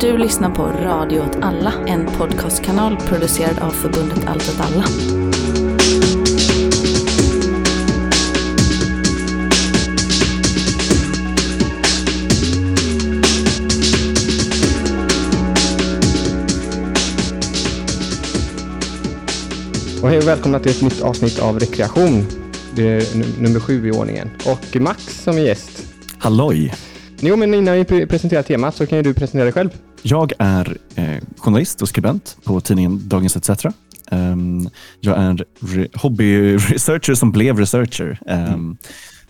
Du lyssnar på Radio åt alla, en podcastkanal producerad av förbundet Allt åt alla. Och hej och välkomna till ett nytt avsnitt av Rekreation. Det är num- nummer sju i ordningen. Och Max som är gäst. Halloj! Jo, men innan vi pre- presenterar temat så kan ju du presentera dig själv. Jag är eh, journalist och skribent på tidningen Dagens ETC. Um, jag är re- hobbyresearcher som blev researcher. Um,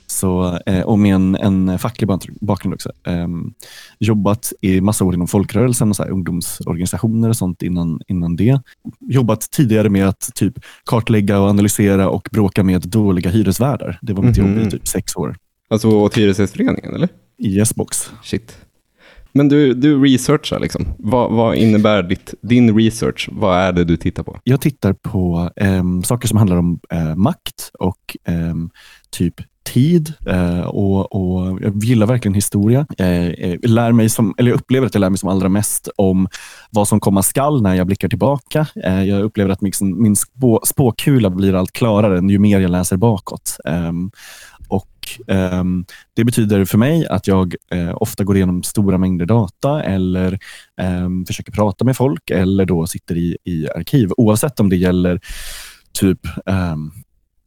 så, eh, och med en, en facklig bak- bakgrund också. Um, jobbat i massa år inom folkrörelsen och så här, ungdomsorganisationer och sånt innan, innan det. Jobbat tidigare med att typ kartlägga och analysera och bråka med dåliga hyresvärdar. Det var mitt Mhm. jobb i typ sex år Alltså åt Hyresgästföreningen, eller? I Yesbox. Shit. Men du, du researchar liksom. Vad, vad innebär ditt, din research? Vad är det du tittar på? Jag tittar på ehm, saker som handlar om eh, makt och ehm, typ tid eh, och, och jag gillar verkligen historia. Eh, eh, lär mig som, eller jag upplever att jag lär mig som allra mest om vad som komma skall när jag blickar tillbaka. Eh, jag upplever att min, min spå, spåkula blir allt klarare ju mer jag läser bakåt. Och ehm, Det betyder för mig att jag eh, ofta går igenom stora mängder data eller ehm, försöker prata med folk eller då sitter i, i arkiv. Oavsett om det gäller typ ehm,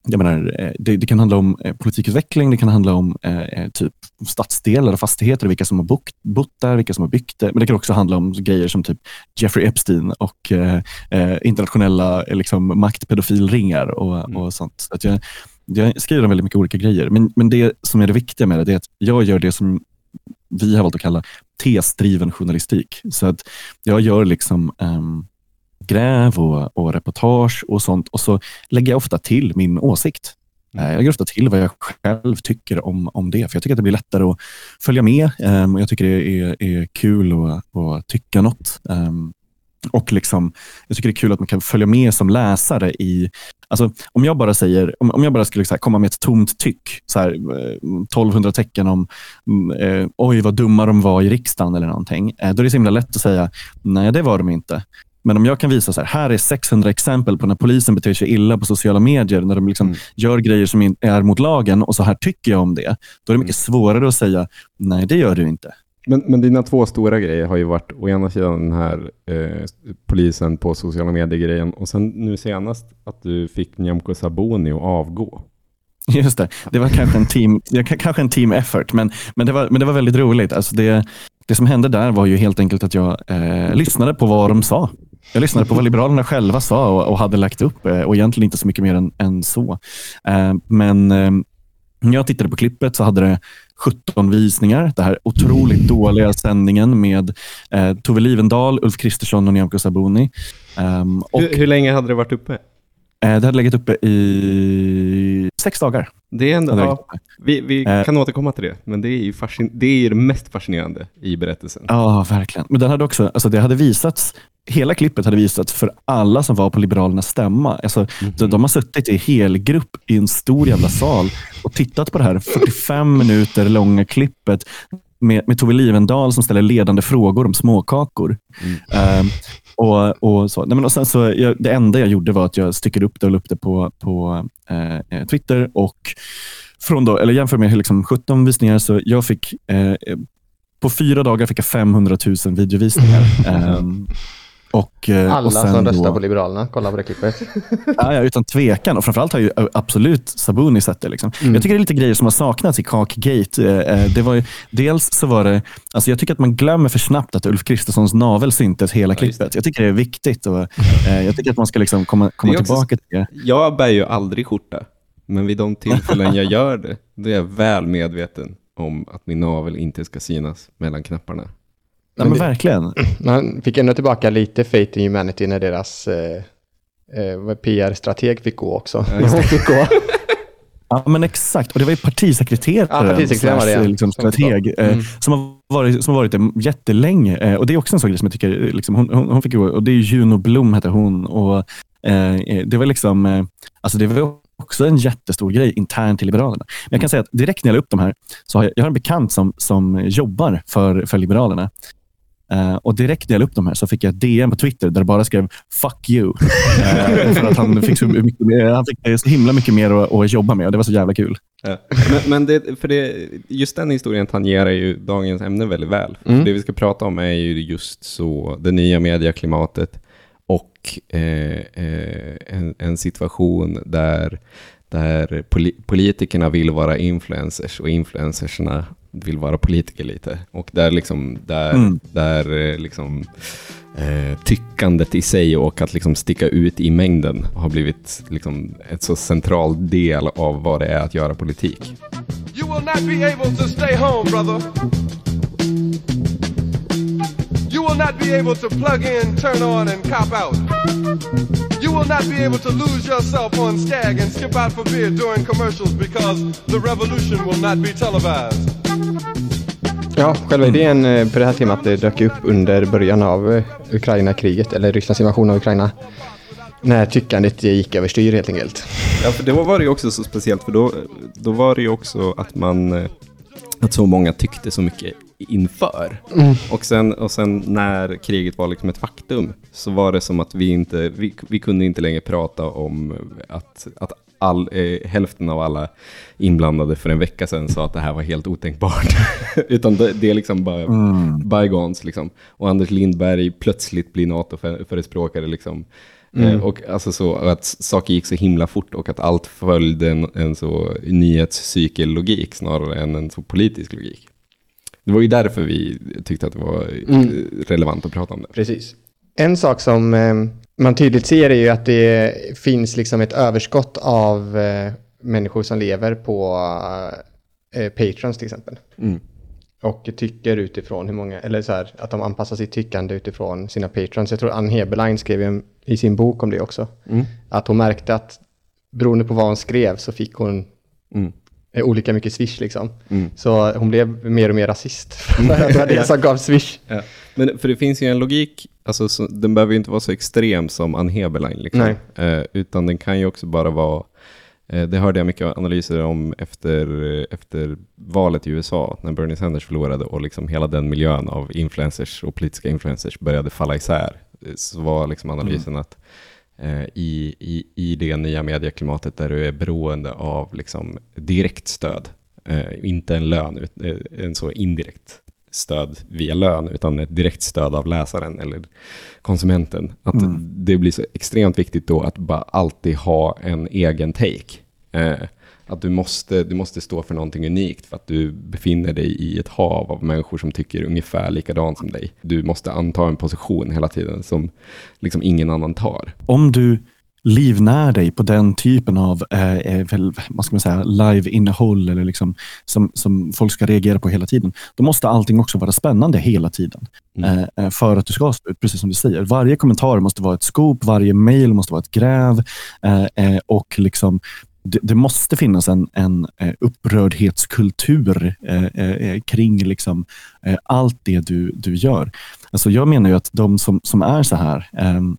jag menar, eh, det, det kan handla om eh, politikutveckling, det kan handla om eh, eh, typ stadsdelar och fastigheter, vilka som har bott, bott där, vilka som har byggt det. Men det kan också handla om grejer som typ Jeffrey Epstein och eh, eh, internationella eh, liksom, maktpedofilringar och, Mm. och sånt. Så att jag, jag skriver om väldigt mycket olika grejer. Men, men det som är det viktiga med det, det är att jag gör det som vi har valt att kalla tesdriven journalistik. Så att jag gör liksom um, gräv och, och reportage och sånt och så lägger jag ofta till min åsikt. Eh, jag lägger ofta till vad jag själv tycker om, om det, för jag tycker att det blir lättare att följa med. Um, och Jag tycker det är, är kul att, att tycka något. Um, och liksom, jag tycker det är kul att man kan följa med som läsare i... Alltså, om jag bara säger, om, om jag bara skulle här, komma med ett tomt tyck, så här, eh, 1200 tecken om mm, eh, oj vad dumma de var i riksdagen eller någonting, eh, då är det så himla lätt att säga nej, det var de inte. Men om jag kan visa så här, här är 600 exempel på när polisen beter sig illa på sociala medier, när de liksom Mm. gör grejer som är mot lagen och så här tycker jag om det. Då är det mycket svårare att säga, nej det gör du inte. Men, men dina två stora grejer har ju varit å ena sidan den här eh, polisen på sociala medier-grejen och sen nu senast att du fick Nyamko Sabuni att avgå. Just det, det var kanske en team, kanske en team effort, men, men, det, var, men det var väldigt roligt. Alltså det, det som hände där var ju helt enkelt att jag eh, lyssnade på vad de sa. Jag lyssnade på vad Liberalerna själva sa och, och hade lagt upp eh, och egentligen inte så mycket mer än, än så. Eh, men eh, när jag tittade på klippet så hade det 17 visningar. Det här otroligt dåliga sändningen med eh, Tove Livendal, Ulf Kristersson och Nyamko Sabuni. Ehm, och, Hur, hur länge hade det varit uppe? eh, det hade legat uppe i sex dagar. Det är ändå, ja, vi, vi Eh. kan återkomma till det, men det är ju fascin- det, är ju det mest fascinerande i berättelsen. Ja, verkligen. Men den hade också, alltså det hade visats, hela klippet hade visats för alla som var på Liberalernas stämma. Alltså, de, de har suttit i helgrupp i en stor jävla sal och tittat på det här 45 minuter långa klippet med, med Tove Livendal som ställer ledande frågor om småkakor. Ehm, och, och så. Nej, men och sen så, jag, det enda jag gjorde var att jag styckade upp det och la upp det på, på eh, eh, Twitter. Och från då, eller jämfört med liksom 17 visningar, så jag fick eh, på fyra dagar fick jag 500 000 videovisningar. Ehm, och, eh, Alla och sen som röstar då, på Liberalerna, kolla på det klippet. Ja, ja, utan tvekan. Och framförallt har ju absolut Sabuni sett det. Liksom. Mm. Jag tycker det är lite grejer som har saknats i Kakgate. Eh, eh, Det var ju, dels så var det, alltså jag tycker att man glömmer för snabbt att Ulf Kristerssons navel syntes hela Ja, klippet. Jag tycker det är viktigt. Och, jag tycker att man ska liksom komma, komma är också- tillbaka till det. Jag bär ju aldrig skjorta, men vid de tillfällen jag gör det, då är jag väl medveten om att min navel inte ska synas mellan knapparna. Ja, men verkligen. Man fick ändå tillbaka lite faith in humanity när deras eh, eh, PR-strateg fick gå också. Ja, det. Fick gå. Ja, men exakt. Och det var ju partisekreteraren, Ja, partisekreteraren var det, slash, ja. liksom, Som strateg, eh, Mm. som, har varit, som har varit det jättelänge. Eh, och Det är också en grej som jag tycker, eh, liksom, hon, hon, hon fick gå, och det är Juno Blom hette hon. Och, eh, eh, det var liksom, eh, alltså det var också en jättestor grej internt till Liberalerna. Men jag kan säga att direkt när jag la upp de här, så har jag, jag har en bekant som, som jobbar för, för Liberalerna. Eh, och direkt när jag la upp de här så fick jag ett DM på Twitter där det bara skrev “fuck you”. Eh, för att han fick, så mycket mer, han fick så himla mycket mer att, att jobba med och det var så jävla kul. Ja. Men, men det, för det, just den historien tangerar ju dagens ämne väldigt väl. Mm. För det vi ska prata om är ju just så det nya medieklimatet och eh, eh, en, en situation där, där poli politikerna vill vara influencers och influencersna vill vara politiker lite. Och där, liksom, där, Mm. där eh, liksom, eh, tyckandet i sig och att liksom sticka ut i mängden har blivit liksom, ett så central del av vad det är att göra politik. You will not be able to stay home, brother. You will not be able to plug in, turn on, and cop out. You will not be able to lose yourself on Skag and skip out for beer during commercials because the revolution will not be televised. Ja, själva idén eh, på det här temat det dök upp under början av eh, Ukraina-kriget, eller Rysslands invasion av Ukraina. När tyckandet gick överstyr helt enkelt. Ja, för då var det ju också så speciellt, för då, då var det ju också att man, eh, att så många tyckte så mycket inför. Och, sen, och sen när kriget var liksom ett faktum, så var det som att vi inte, vi, vi kunde inte längre prata om att, att all, eh, hälften av alla inblandade för en vecka sedan sa att det här var helt otänkbart. Utan det, det är liksom bara bygons liksom. Och Anders Lindberg plötsligt blir NATO-förespråkare liksom. Eh, och alltså så att saker gick så himla fort och att allt följde en, en så nyhetscykellogik snarare än en så politisk logik. Det var ju därför vi tyckte att det var eh, relevant att prata om det. Precis. En sak som eh, man tydligt ser är ju att det finns liksom ett överskott av eh, människor som lever på eh, patrons till exempel. Mm. Och tycker utifrån hur många, eller så här, att de anpassar sitt tyckande utifrån sina patrons. Jag tror Ann Heberlein skrev en- i sin bok om det också. Mm. Att hon märkte att beroende på vad hon skrev så fick hon Mm. Eh, olika mycket swish liksom. Mm. Så hon blev mer och mer rasist. Att det var det som gav swish. Ja. Men för det finns ju en logik, alltså, så, den behöver ju inte vara så extrem som Ann Heberlein. Liksom. Eh, utan den kan ju också bara vara, eh, det hörde jag mycket analyser om efter, eh, efter valet i USA, när Bernie Sanders förlorade och liksom hela den miljön av influencers och politiska influencers började falla isär. Eh, Så var liksom analysen att eh, i, i, i det nya medieklimatet där du är beroende av liksom direkt stöd, eh, inte en lön, eh, en så indirekt stöd via lön, utan ett direkt stöd av läsaren eller konsumenten. Att det blir så extremt viktigt då att bara alltid ha en egen take. Att du måste, du måste stå för någonting unikt för att du befinner dig i ett hav av människor som tycker ungefär likadant som dig. Du måste anta en position hela tiden som liksom ingen annan tar. Om du livnär dig på den typen av eh, eh, väl, vad ska man säga, live-innehåll eller liksom, som, som folk ska reagera på hela tiden, då måste allting också vara spännande hela tiden. Mm. Eh, eh, för att du ska stå ut, precis som du säger. Varje kommentar måste vara ett scoop, varje mail måste vara ett gräv eh, eh, och liksom det, det måste finnas en, en eh, upprördhetskultur eh, eh, eh, kring liksom, eh, allt det du, du gör. Alltså jag menar ju att de som, som är så här, ehm,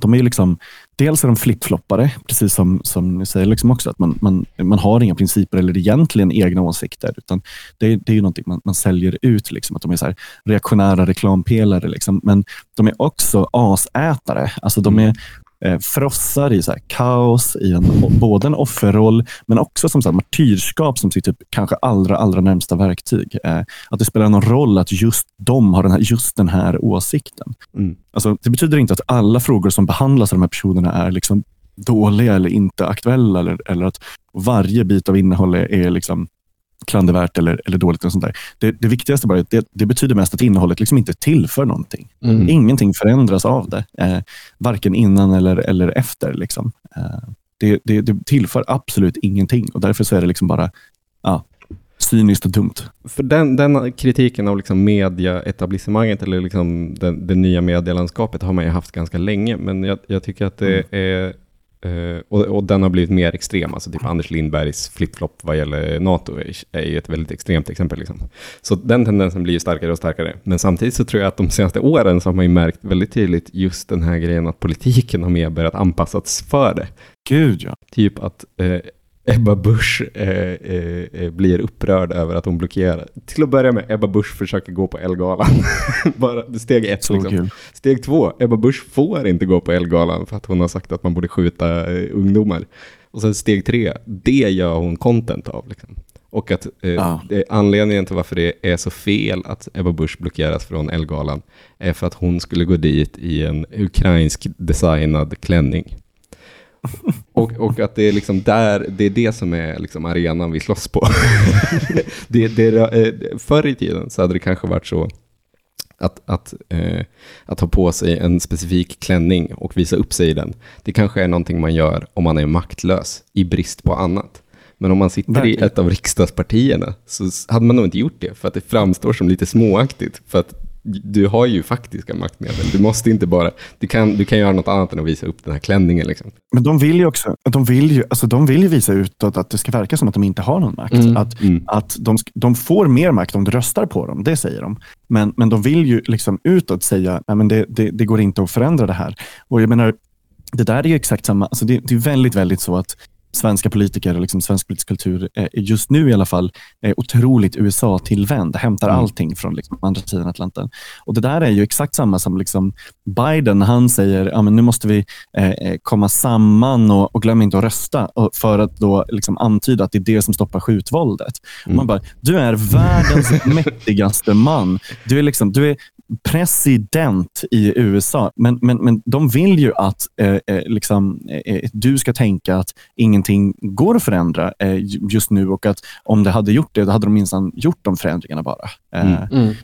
de är ju liksom, dels är de flippfloppare, precis som, som ni säger liksom också, att man, man, man har inga principer eller egentligen egna åsikter, utan det, det är ju någonting man, man säljer ut, liksom, att de är så här reaktionära reklampelare. Liksom. Men de är också asätare. Alltså de är mm eh, frossar i så kaos, i en, både en offerroll, men också som så här martyrskap som sitt typ, kanske allra, allra närmsta verktyg. Eh, att det spelar någon roll att just de har den här, just den här åsikten. Mm. Alltså, det betyder inte att alla frågor som behandlas av de här personerna är liksom dåliga eller inte aktuella eller, eller att varje bit av innehåll är, är liksom klandervärt eller, eller dåligt. Och sånt där. Det, det viktigaste bara är att det, det betyder mest att innehållet liksom inte tillför någonting. Mm. Ingenting förändras av det, eh, varken innan eller, eller efter. Liksom. Eh, det, det, det tillför absolut ingenting och därför så är det liksom bara ja, cyniskt och dumt. För den, den kritiken av liksom mediaetablissemanget eller liksom den, det nya medielandskapet har man ju haft ganska länge, men jag, jag tycker att det är eh, och, och den har blivit mer extrem, alltså typ Anders Lindbergs flipflop vad gäller NATO är, ju ett väldigt extremt exempel. Liksom. Så den tendensen blir ju starkare och starkare. Men samtidigt så tror jag att de senaste åren så har man ju märkt väldigt tydligt just den här grejen att politiken har mer börjat anpassas för det. Gud ja. Typ att eh, Ebba Busch eh, eh, eh, blir upprörd över att hon blockerar. Till att börja med, Ebba Busch försöker gå på Elgalan. Bara steg ett. Så liksom. kul. Steg två, Ebba Busch får inte gå på Elgalan för att hon har sagt att man borde skjuta eh, ungdomar. Och sen steg tre, det gör hon content av. Liksom. Och att det, anledningen till varför det är så fel att Ebba Busch blockeras från Elgalan är för att hon skulle gå dit i en ukrainsk designad klänning. Och, och att det är liksom där, det är det som är liksom arenan vi slåss på. det, det, eh, förr i tiden så hade det kanske varit så att, att, eh, att ha på sig en specifik klänning och visa upp sig i den. Det kanske är någonting man gör om man är maktlös i brist på annat. Men om man sitter Verkligen. i ett av riksdagspartierna så hade man nog inte gjort det för att det framstår som lite småaktigt. För att du har ju faktiska maktmedel. Du måste inte bara, du kan, du kan göra något annat än att visa upp den här klänningen. Liksom. Men de vill ju också de vill ju, alltså de vill ju visa utåt att det ska verka som att de inte har någon makt. Mm. Att, Mm. att de, de får mer makt om du röstar på dem, det säger de. Men, men de vill ju liksom utåt säga att det, det, det går inte att förändra det här. Och jag menar, det där är ju exakt samma, alltså det, det är väldigt, väldigt så att svenska politiker och liksom svensk politisk kultur är just nu i alla fall är otroligt USA-tillvänd, hämtar Mm. allting från liksom andra sidan Atlanten. Och Det där är ju exakt samma som liksom Biden, han säger ja, men nu måste vi eh, eh, komma samman och, och glöm inte att rösta och för att då liksom antyda att det är det som stoppar skjutvåldet. Och Man bara, du är världens mäktigaste man. Du är, liksom, du är president i USA, men, men, men de vill ju att eh, eh, liksom, eh, du ska tänka att ingenting går att förändra eh, just nu och att om det hade gjort det, då hade de minsann gjort de förändringarna bara. Eh, Mm. Mm.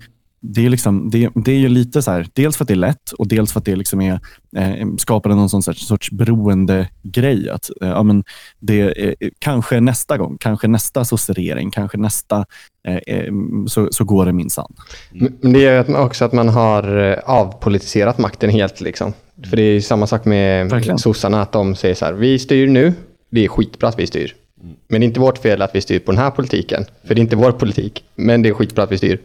det är, liksom, det, det är ju lite så här, dels för att det är lätt och dels för att det liksom är, eh, skapar någon sån sorts, sorts beroende grej. Att, eh, ja, men det, är, kanske nästa gång, kanske nästa sosseregering, kanske nästa, eh, eh, så, så går det minsann. Men men det är ju också att man har eh, avpolitiserat makten helt. Liksom. För det är ju samma sak med Verkligen. sossarna, att de säger så här, vi styr nu, det är skitbra att vi styr. Men det är inte vårt fel att vi styr på den här politiken, för det är inte vår politik, men det är skitbra att vi styr.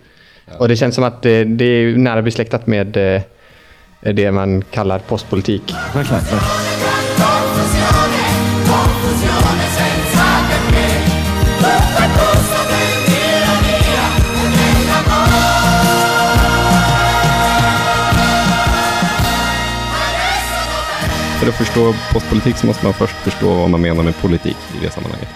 Och det känns som att det, det är nära besläktat med eh, det man kallar postpolitik. Verkligen. För att förstå postpolitik så måste man först förstå vad man menar med politik i det sammanhanget.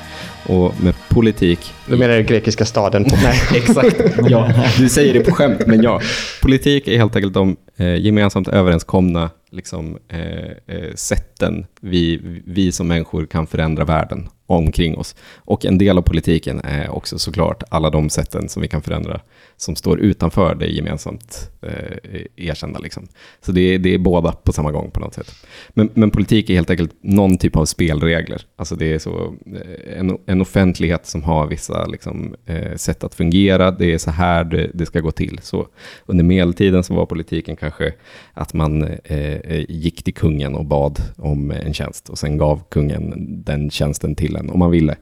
Och med politik... Du menar den grekiska staden? Nej. Exakt, ja. Du säger det på skämt, men ja. Politik är helt enkelt de eh, gemensamt överenskomna liksom, eh, eh, sätten vi, vi som människor kan förändra världen omkring oss. Och en del av politiken är också såklart alla de sätten som vi kan förändra som står utanför det gemensamt eh, erkända. Liksom. Så det är, det är båda på samma gång på något sätt. Men, men politik är helt enkelt någon typ av spelregler. Alltså det är så, eh, en, en offentlighet som har vissa liksom, eh, sätt att fungera. Det är så här det, det ska gå till. Så under medeltiden så var politiken kanske att man eh, eh, gick till kungen och bad om en tjänst och sen gav kungen den tjänsten till en om man ville.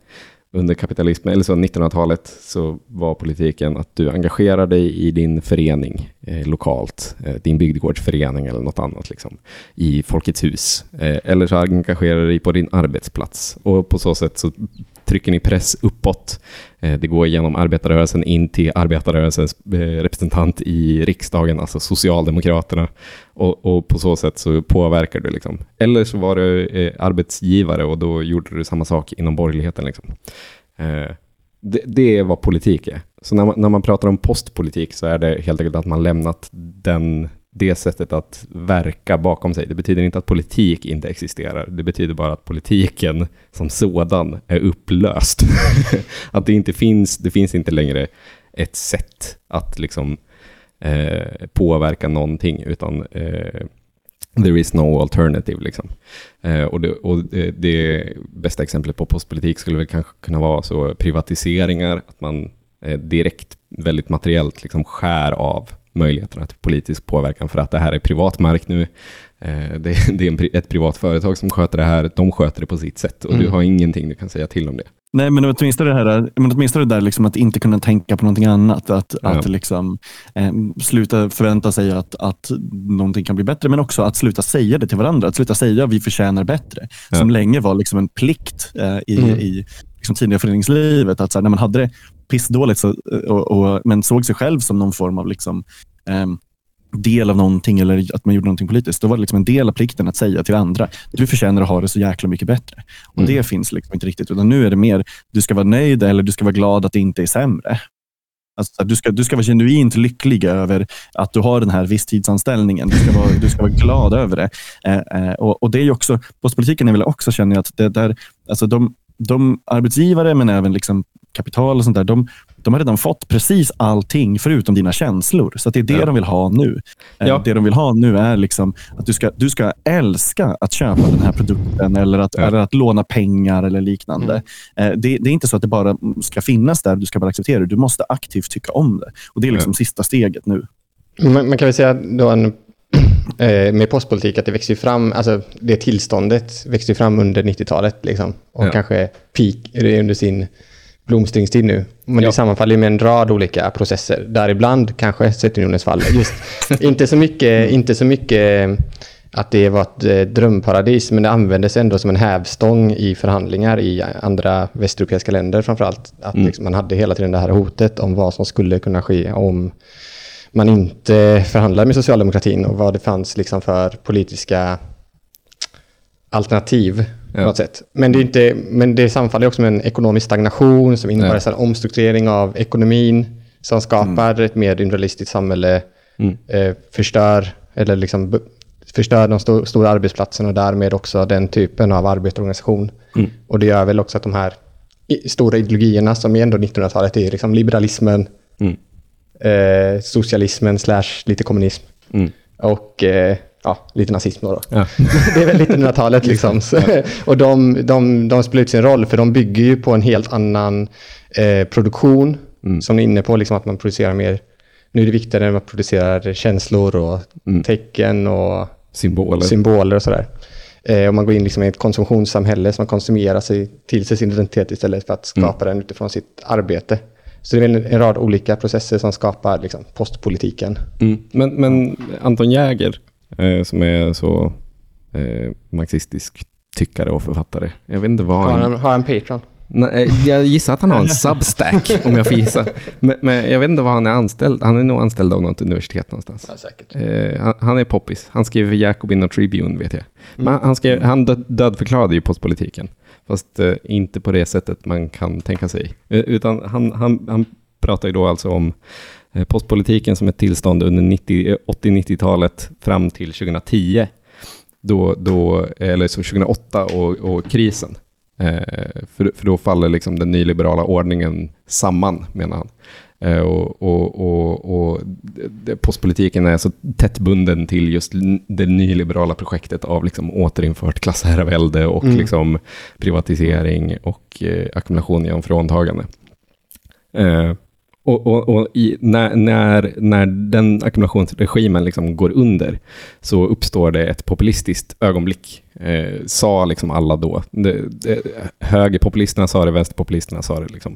Under kapitalismen, eller så 1900-talet, så var politiken att du engagerar dig i din förening eh, lokalt, eh, din bygdegårdsförening eller något annat, liksom, i Folkets hus. Eh, eller så engagerar du dig på din arbetsplats. Och på så sätt så trycker ni press uppåt. Eh, det går genom arbetarrörelsen in till arbetarrörelsens eh, representant i riksdagen, alltså Socialdemokraterna. Och, och på så sätt så påverkar du. Liksom. Eller så var du eh, arbetsgivare och då gjorde du samma sak inom borgerligheten. Liksom. Det, det är vad politik är. Så när man, när man pratar om postpolitik så är det helt enkelt att man lämnat den, det sättet att verka bakom sig. Det betyder inte att politik inte existerar. Det betyder bara att politiken som sådan är upplöst. att det inte finns, det finns inte längre ett sätt att liksom eh, påverka någonting, utan eh, there is no alternative. Liksom. Eh, och det, och det, det bästa exemplet på postpolitik skulle väl kanske kunna vara så privatiseringar, att man eh, direkt, väldigt materiellt, liksom skär av möjligheterna till politisk påverkan för att det här är privat mark nu. Eh, det, det är ett privat företag som sköter det här, de sköter det på sitt sätt och du Mm. har ingenting du kan säga till om det. Nej, men åtminstone det, här, men åtminstone det där liksom att inte kunna tänka på någonting annat. Att, Ja. att liksom, eh, sluta förvänta sig att, att någonting kan bli bättre, men också att sluta säga det till varandra. Att sluta säga att vi förtjänar bättre. Ja. Som länge var liksom en plikt eh, i, Mm. i liksom tidigare föreningslivet. Att så här, när man hade det pissdåligt så, och, och, men såg sig själv som någon form av liksom, ehm, del av någonting eller att man gjorde någonting politiskt. Då var det liksom en del av plikten att säga till andra, du förtjänar att ha det så jäkla mycket bättre. Och Mm. Det finns liksom inte riktigt. Utan nu är det mer, du ska vara nöjd eller du ska vara glad att det inte är sämre. Alltså, du, ska, du ska vara genuint lycklig över att du har den här visstidsanställningen. Du ska vara, du ska vara glad över det. Eh, eh, och, och det är ju också, postpolitiken är väl också, känner jag, att det där, alltså de, de arbetsgivare, men även liksom kapital och sånt där, de, de har redan fått precis allting förutom dina känslor. Så att det är det Ja. de vill ha nu. Eh, Ja. Det de vill ha nu är liksom att du ska, du ska älska att köpa den här produkten eller att, Ja. eller att låna pengar eller liknande. Eh, Det, det är inte så att det bara ska finnas där, du ska bara acceptera det. Du måste aktivt tycka om det. Och Det är liksom sista steget nu. Man, man kan väl säga då en, eh, med postpolitik att det växer fram, alltså det tillståndet växer fram under 90-talet liksom. Och Ja. kanske peak är det under sin blomstringstid nu. Men Ja. det sammanfaller med en rad olika processer. Däribland kanske Sovjetunionens fall. Just, inte, så mycket, inte så mycket att det var ett eh, drömparadis, men det användes ändå som en hävstång i förhandlingar i andra västeuropeiska länder framförallt. Att Mm. liksom, man hade hela tiden det här hotet om vad som skulle kunna ske om man inte förhandlade med socialdemokratin och vad det fanns liksom för politiska alternativ Ja. något sätt. Men det, är inte, men det sammanfaller också med en ekonomisk stagnation som innebär Ja. en omstrukturering av ekonomin som skapar ett mer individualistiskt samhälle, Mm. eh, förstör, eller liksom förstör de sto- stora arbetsplatserna och därmed också den typen av arbetarorganisation. Mm. Och det gör väl också att de här stora ideologierna som är ändå 1900-talet är liksom liberalismen, Mm. eh, socialismen slash lite kommunism Mm. och eh, ja, lite nazism då. då. Ja. Det är väl 1900-talet liksom. Så, och de, de, de spelar ut sin roll för de bygger ju på en helt annan eh, produktion Mm. som är inne på liksom att man producerar mer. Nu är det viktigare när man producerar känslor och Mm. tecken och Symboler. symboler och sådär. Eh, och man går in liksom i ett konsumtionssamhälle som man konsumerar sig till sig sin identitet istället för att skapa den utifrån sitt arbete. Så det är väl en, en rad olika processer som skapar liksom, postpolitiken. Mm. Men, men Anton Jäger, eh, som är så eh, marxistisk tyckare och författare. Jag vet inte vad Har han... har han Patreon? Nej, jag gissar att han har en substack, om jag får gissa. Men, men jag vet inte vad han är anställd. Han är nog anställd av något universitet någonstans. Ja, säkert. Eh, han, han är poppis. Han skriver för Jacobin och Tribune, vet jag. Men han, skrev, han död, dödförklarade ju postpolitiken. Fast eh, inte på det sättet man kan tänka sig. Eh, utan han, han, han pratar ju då alltså om eh, postpolitiken som ett tillstånd under 90 eh, 80-90-talet fram till 2010. Då, då, eller så 2008 och, och krisen. Eh, för, för då faller liksom den nyliberala ordningen samman, menar han. Eh, och, och, och, och postpolitiken är så tätt bunden till just det nyliberala projektet av liksom återinfört klassherravälde och Mm. liksom privatisering och eh, ackumulation genom fråntagande. Eh, och och, och i, när, när, när den ackumulationsregimen liksom går under så uppstår det ett populistiskt ögonblick, eh, sa liksom alla då. Det, det, högerpopulisterna sa det, vänsterpopulisterna sa det. Liksom.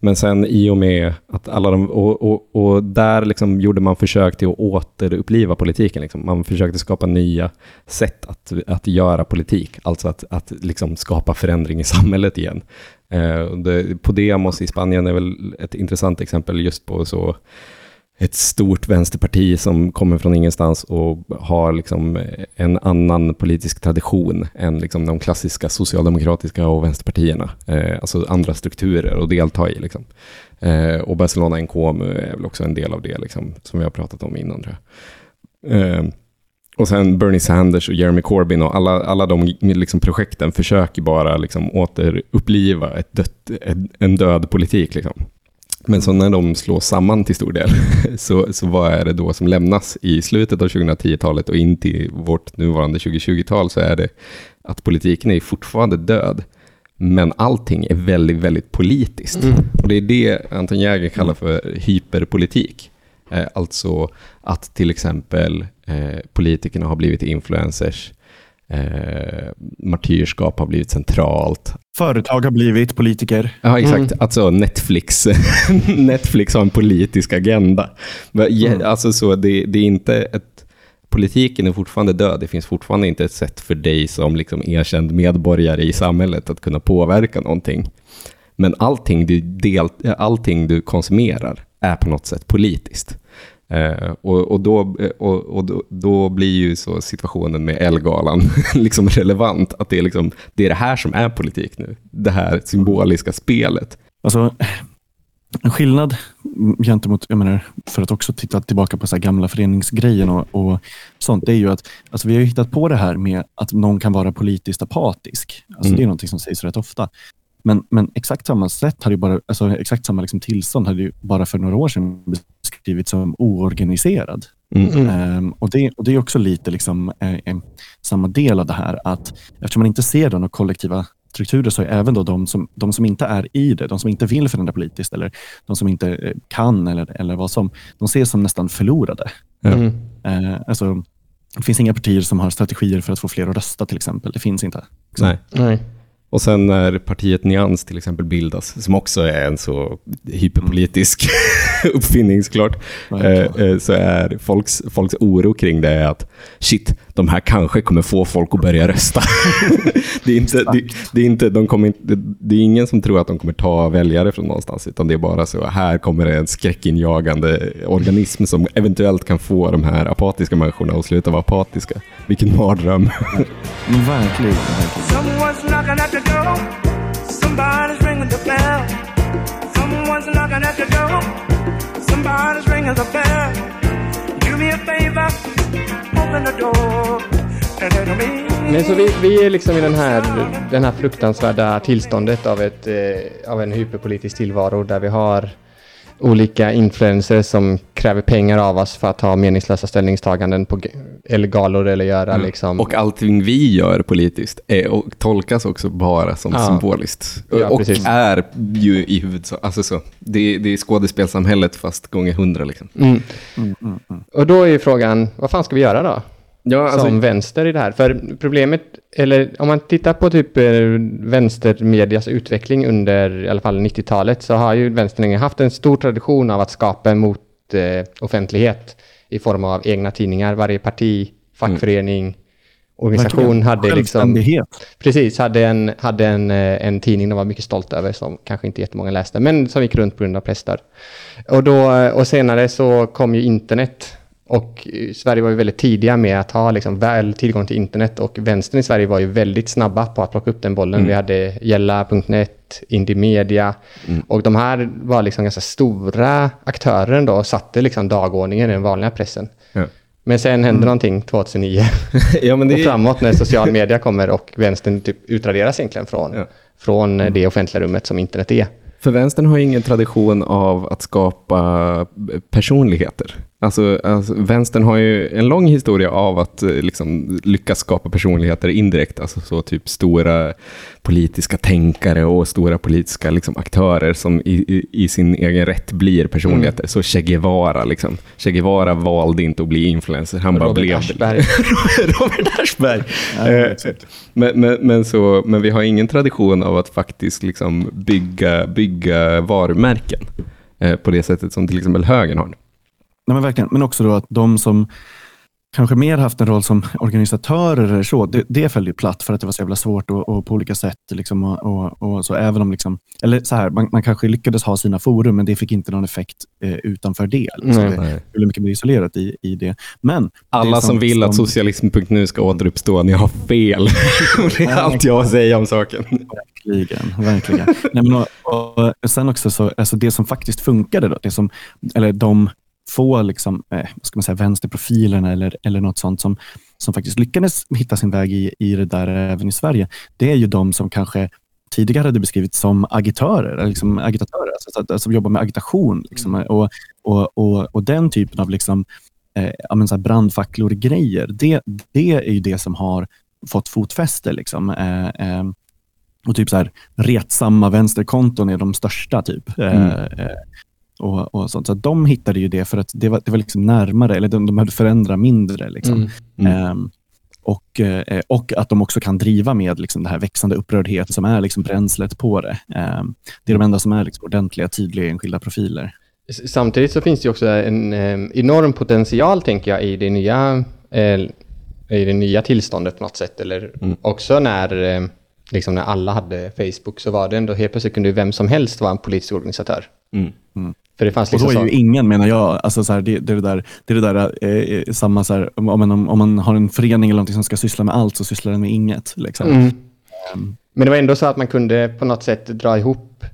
Men sen i och med att alla de, och, och, och där liksom gjorde man försök till att återuppliva politiken. Liksom. Man försökte skapa nya sätt att, att göra politik, alltså att, att liksom skapa förändring i samhället igen. Eh, det, Podemos i Spanien är väl ett intressant exempel just på så ett stort vänsterparti som kommer från ingenstans och har liksom en annan politisk tradition än liksom de klassiska socialdemokratiska och vänsterpartierna. Eh, alltså andra strukturer att delta i. Liksom. Eh, och Barcelona NKMU är väl också en del av det, liksom, som vi har pratat om innan. Tror jag. Eh, och sen Bernie Sanders och Jeremy Corbyn och alla, alla de liksom projekten försöker bara liksom återuppliva ett dött, en- död politik. Liksom. Men så när de slås samman till stor del, så, så vad är det då som lämnas i slutet av 2010-talet och in till vårt nuvarande 2020-tal så är det att politiken är fortfarande död. Men allting är väldigt, väldigt politiskt. Och det är det Anton Jäger kallar för hyperpolitik. Eh, alltså att till exempel eh, politikerna har blivit influencers. Eh, martyrskap har blivit centralt. Företag har blivit politiker. Ja, exakt. Mm. Alltså Netflix. Netflix har en politisk agenda. Mm. Alltså så, det, det, är inte ett... Politiken är fortfarande död. Det finns fortfarande inte ett sätt för dig som liksom erkänd medborgare i samhället att kunna påverka någonting. Men allting du, del, allting du konsumerar är på något sätt politiskt. Eh, och, och, då, eh, och, och då, då, blir ju så situationen med Elgalan liksom relevant. Att det är, liksom, det är det här som är politik nu. Det här symboliska spelet. Alltså, en skillnad gentemot, jag menar, för att också titta tillbaka på så gamla föreningsgrejen och, och, sånt, det är ju att alltså vi har hittat på det här med att någon kan vara politiskt apatisk. Alltså mm. Det är något som sägs rätt ofta. Men, men exakt samma sätt hade ju bara, alltså exakt samma liksom tillstånd hade ju bara för några år sedan beskrivits som oorganiserad. Mm. Um, och, det, och Det är också lite liksom, eh, eh, samma del av det här att eftersom man inte ser några kollektiva strukturer så är även då de som, de som inte är i det, de som inte vill förändra politiskt eller de som inte eh, kan eller, eller vad som, de ses som nästan förlorade. Mm. Uh, alltså, det finns inga partier som har strategier för att få fler att rösta till exempel. Det finns inte. Nej. Nej. Och sen när partiet Nyans till exempel bildas, som också är en så hyperpolitisk uppfinning såklart, eh, så är folks, folks oro kring det är att shit, de här kanske kommer få folk att börja rösta. det, är inte, det, det, är inte, de kommer inte, det är ingen som tror att de kommer ta väljare från någonstans, utan det är bara så här kommer det en skräckinjagande organism som eventuellt kan få de här apatiska människorna att sluta vara apatiska. Vilken mardröm. verkligen. verkligen door. Somebody's ringing the bell. Someone's knocking at the door. Somebody's ringing the bell. Me a favor, open the door. Men så vi, vi är liksom i den här, den här fruktansvärda tillståndet av, ett, eh, av en hyperpolitisk tillvaro där vi har olika influencers som kräver pengar av oss för att ha meningslösa ställningstaganden på eller galor eller göra mm. liksom... Och allting vi gör politiskt är, och tolkas också bara som ja. symboliskt. Ja, och precis. är ju i huvudsak, alltså så, det, det är skådespelsamhället fast gånger hundra liksom. Mm. Mm, mm, mm. och då är frågan, vad fan ska vi göra då? Ja, alltså... Som vänster i det här. För problemet, eller om man tittar på typ eh, vänstermedias utveckling under i alla fall 90-talet så har ju vänstern haft en stor tradition av att skapa mot eh, offentlighet i form av egna tidningar. Varje parti, fackförening, mm. organisation hade liksom... Precis, hade, en, hade en, eh, en tidning de var mycket stolta över som kanske inte jättemånga läste, men som gick runt på grund av presstöd. Och, då, och senare så kom ju internet och Sverige var ju väldigt tidiga med att ha liksom väl tillgång till internet och vänstern i Sverige var ju väldigt snabba på att plocka upp den bollen. Mm. Vi hade Gälla.net, Indymedia mm. och de här var liksom ganska stora aktörer ändå och satte liksom dagordningen i den vanliga pressen. Ja. Men sen hände mm. någonting 2009 ja, men det... och framåt när social media kommer och vänstern typ utraderas egentligen från, ja. från det offentliga rummet som internet är. För vänstern har ingen tradition av att skapa personligheter. Alltså, alltså, vänstern har ju en lång historia av att eh, liksom, lyckas skapa personligheter indirekt. Alltså så typ stora politiska tänkare och stora politiska liksom, aktörer som i, i, i, sin egen rätt blir personligheter. Mm. Så Che Guevara, liksom. Che Guevara valde inte att bli influencer. Han bara blev Aschberg. Robert Aschberg. Eh, men, men, men, så, men vi har ingen tradition av att faktiskt liksom, bygga, bygga varumärken eh, på det sättet som till exempel högern har. Nej, men verkligen. Men också då att de som kanske mer haft en roll som organisatörer, eller så, det, det föll ju platt för att det var så jävla svårt och, och på olika sätt. Liksom, och, och, och, så, även om liksom, eller så här, man, man, kanske lyckades ha sina forum, men det fick inte någon effekt eh, utanför det. Liksom. Nej, det blev mycket mer isolerat i, i det. Men Alla som, som, vill som, att socialism.nu ska återuppstå, ni har fel. det är allt jag säga om saken. Verkligen. verkligen. Nej, men, och, och, sen också, så, alltså det som faktiskt funkade, då, det som, eller de få liksom, eh, ska man säga, vänsterprofilerna eller, eller något sånt som, som faktiskt lyckades hitta sin väg i, i det där även i Sverige, det är ju de som kanske tidigare hade beskrivits som agitörer, liksom agitatörer, alltså, alltså, som jobbar med agitation. Liksom, mm. och, och, och, och, den typen av liksom, eh, brandfacklor-grejer, det, det är ju det som har fått fotfäste. Liksom. Eh, eh, och typ så här, retsamma vänsterkonton är de största. typ. Eh, mm. Eh, och, och sånt. Så de hittade ju det för att det var, det var liksom närmare, eller de, de behövde förändra mindre. Liksom. Mm. Mm. Um, och, eh, och att de också kan driva med liksom, det här växande upprördhet som är liksom, bränslet på det. Eh, det är de enda som är liksom, ordentliga, tydliga enskilda profiler. Samtidigt så finns det också en eh, enorm potential, tänker jag, i det nya, eh, i det nya tillståndet på något sätt. Eller mm. också när, liksom när alla hade Facebook så var det ändå helt plötsligt kunde vem som helst vara en politisk organisatör. Mm. Mm. För det fanns liksom och då är ju ingen, menar jag, alltså så här, det, det, är det där, det är det där eh, eh, samma, så här, om, man, om man har en förening eller någonting som ska syssla med allt så sysslar den med inget. Liksom. Mm. Um. Men det var ändå så att man kunde på något sätt dra ihop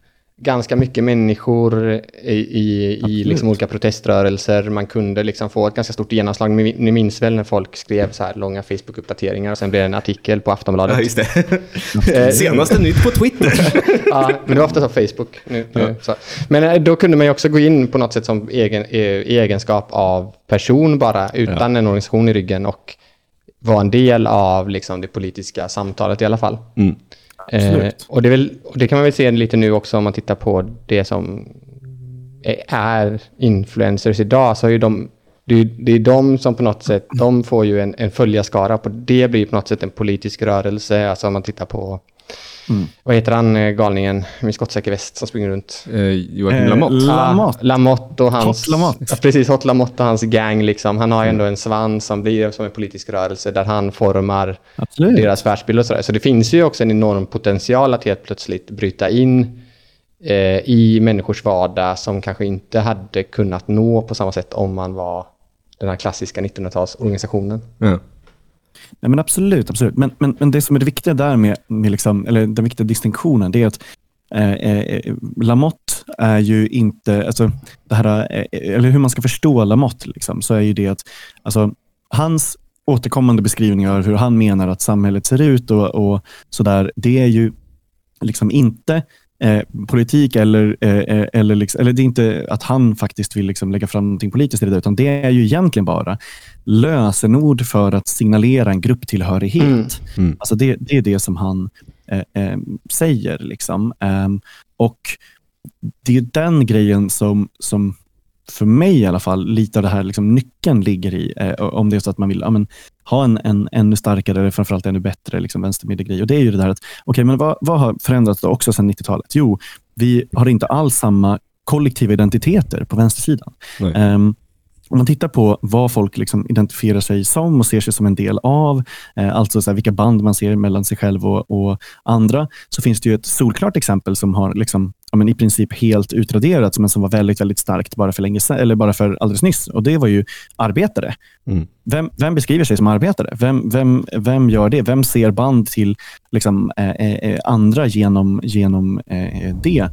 ganska mycket människor i, i, i liksom olika proteströrelser. Man kunde liksom få ett ganska stort genomslag. Ni minns väl när folk skrev så här långa Facebook-uppdateringar och sen blev det en artikel på Aftonbladet. Ja, just det. Eh, Senaste nytt på Twitter. ja, men det var ofta så Facebook. Nu, nu, så. Men eh, då kunde man ju också gå in på något sätt som egen, i egenskap av person bara, utan ja. en organisation i ryggen och vara en del av liksom, det politiska samtalet i alla fall. Mm. Eh, och, det väl, och, det kan man väl se lite nu också om man tittar på det som är influencers idag. Så är de, det, det är de som på något sätt, de får ju en, en följarskara. På det blir på något sätt en politisk rörelse. Alltså om man tittar på Mm. Vad heter han, eh, galningen med skottsäker väst som springer runt? Eh, Joakim eh, Lamotte. Lamotte. Ah, Lamotte och hans... Hot Lamotte. Precis, Hot Lamotte och hans gang. Liksom. Han har ju ändå en svans som blir som en politisk rörelse där han formar Absolut. deras världsbild och sådär. Så det finns ju också en enorm potential att helt plötsligt bryta in eh, i människors vardag som kanske inte hade kunnat nå på samma sätt om man var den här klassiska 1900-talsorganisationen. Mm. Nej, men absolut, absolut. Men, men, men det som är det viktiga där med, med liksom, eller den viktiga distinktionen, det är att eh, eh, Lamotte är ju inte, alltså, det här, eh, eller hur man ska förstå Lamotte, liksom, så är ju det att alltså, hans återkommande beskrivningar av hur han menar att samhället ser ut och, och sådär, det är ju liksom inte Eh, politik eller, eh, eh, eller, liksom, eller det är inte att han faktiskt vill liksom lägga fram någonting politiskt i det, utan det är ju egentligen bara lösenord för att signalera en grupptillhörighet. Mm. Mm. Alltså det, det, är det som han eh, eh säger. Liksom. Ehm, och Det är den grejen som, som för mig i alla fall, lite av det här liksom, nyckeln ligger i. Eh, om det är så att man vill ja, men, ha en, en ännu starkare, eller framförallt ännu bättre liksom, vänstermiddelgrej. Och det är ju det där att, okay, men vad, vad har förändrats då också sedan 90-talet? Jo, vi har inte alls samma kollektiva identiteter på vänstersidan. Um, om man tittar på vad folk liksom identifierar sig som och ser sig som en del av, eh, alltså så här, vilka band man ser mellan sig själv och, och, andra, så finns det ju ett solklart exempel som har liksom, ja, men i princip helt utraderats, men som var väldigt, väldigt starkt bara för, länge eller bara för alldeles nyss. Och Det var ju arbetare. Mm. Vem, vem, beskriver sig som arbetare? Vem, vem, vem gör det? Vem ser band till liksom, eh, eh, eh andra genom, genom eh, det?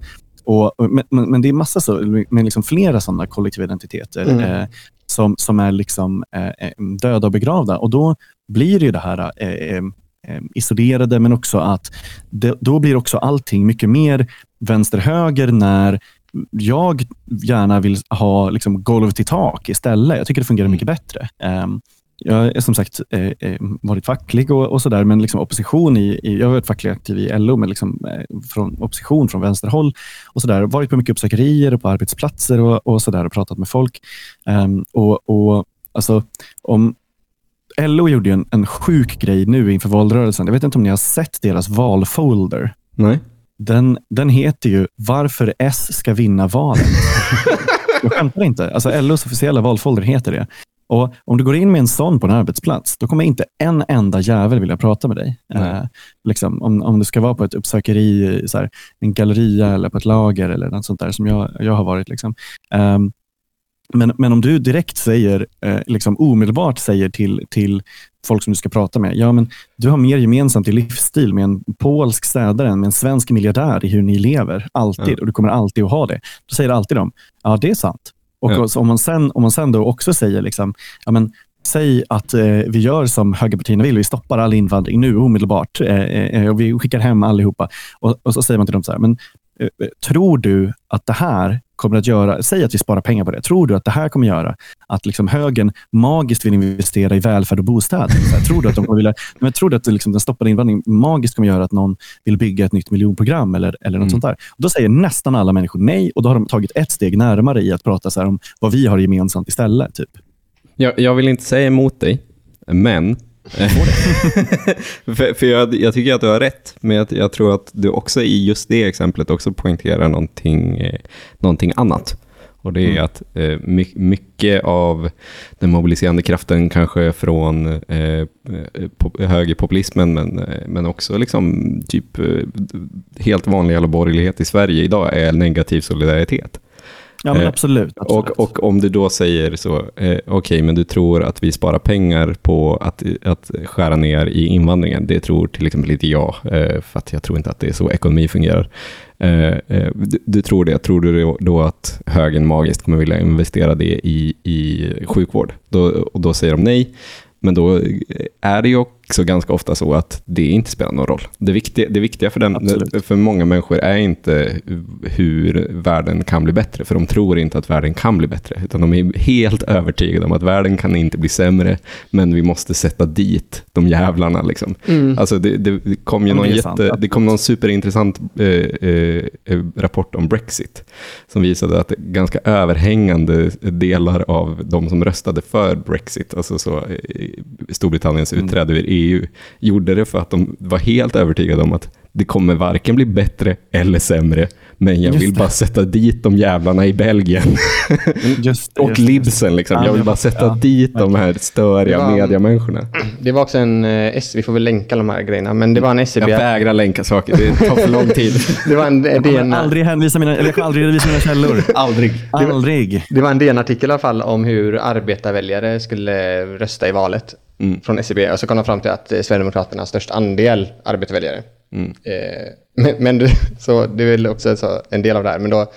Och, men, men, det är massa så, med liksom flera sådana kollektiva identiteter mm. eh, som, som är liksom, eh, eh döda och begravda. Och Då blir det ju det här eh, eh, eh, isolerade, men också att det, då blir också allting mycket mer vänster-höger när jag gärna vill ha liksom, golv till tak istället. Jag tycker det fungerar mycket bättre. Um, jag är som sagt eh, eh, varit facklig och, och sådär, men liksom opposition i, i, jag har varit facklig aktiv i LO, men liksom, eh, från opposition från vänsterhåll och sådär. Varit på mycket uppsökerier och på arbetsplatser och, och sådär och pratat med folk. Um, och, och alltså, om, LO gjorde en, en sjuk grej nu inför valrörelsen. Jag vet inte om ni har sett deras valfolder? Nej. Den, den heter ju Varför S ska vinna valet. jag skämtar inte. Alltså LOs officiella valfolder heter det. Och Om du går in med en sån på en arbetsplats, då kommer inte en enda jävel vilja prata med dig. Eh, liksom, om, om du ska vara på ett uppsökeri, så här, en galleria eller på ett lager eller något sånt där som jag, jag har varit. Liksom. Um, men, men om du direkt säger, eh, liksom omedelbart säger till, till folk som du ska prata med, ja men du har mer gemensamt i livsstil med en polsk städare än med en svensk miljardär i hur ni lever, alltid. Mm. Och du kommer alltid att ha det. Då säger alltid de, ja det är sant. Och ja. om, man sen, om man sen då också säger, liksom, ja, men, säg att eh, vi gör som högerpartierna vill, vi stoppar all invandring nu omedelbart eh, eh, och vi skickar hem allihopa. Och, och så säger man till dem så här, men eh, tror du att det här kommer att göra, säg att vi sparar pengar på det, tror du att det här kommer göra att liksom högern magiskt vill investera i välfärd och bostäder? Här, tror du att, de vill, men tror du att liksom den stoppade invandringen magiskt kommer göra att någon vill bygga ett nytt miljonprogram eller, eller något mm. sånt där? Och då säger nästan alla människor nej och då har de tagit ett steg närmare i att prata så om vad vi har gemensamt istället. Typ. Jag, jag vill inte säga emot dig, men för, för jag, jag, tycker att du har rätt, men jag, jag, tror att du också i just det exemplet också poängterar någonting, eh, någonting annat. Och det är mm. att eh, mycket av den mobiliserande kraften kanske från eh, pop, högerpopulismen, men, eh, men också liksom typ eh, helt vanlig borgerlighet i Sverige idag är negativ solidaritet. Ja, men absolut. Eh, absolut. Och, och om du då säger så, eh, okej, okay, men du tror att vi sparar pengar på att, att skära ner i invandringen. Det tror till exempel inte jag, eh, för att jag tror inte att det är så ekonomi fungerar. Eh, du, du, tror det, tror du då att högen magiskt kommer vilja investera det i, i sjukvård? Då, och då säger de nej. Men då är det ju också ganska ofta så att det inte spelar någon roll. Det viktiga, det viktiga för, den, för många människor är inte hur världen kan bli bättre, för de tror inte att världen kan bli bättre, utan de är helt övertygade om att världen kan inte bli sämre, men vi måste sätta dit de jävlarna. Liksom. Mm. Alltså det, det, kom ju någon, jätte, det kom någon superintressant eh, eh, rapport om Brexit, som visade att ganska överhängande delar av de som röstade för Brexit, alltså så, eh, Storbritanniens mm. utträde ur EU gjorde det för att de var helt övertygade om att det kommer varken bli bättre eller sämre, men jag vill bara sätta dit de jävlarna i Belgien. Just, och just, libsen liksom. Jag vill bara sätta ja, dit de här störiga det mediamänniskorna. Det var också en, eh, vi får väl länka de här grejerna, men det var en SCB. Jag vägrar länka saker, det tar för lång tid. det var en DN... aldrig hänvisa mina, eller jag kommer aldrig redovisa mina källor. aldrig. Aldrig. Det var en DN-artikel i alla fall om hur arbetarväljare skulle rösta i valet mm. från SCB. Och så kom de fram till att eh, Sverigedemokraterna har störst andel arbetarväljare. Mm. Eh, men, men så det är väl också så, en del av det här. Men då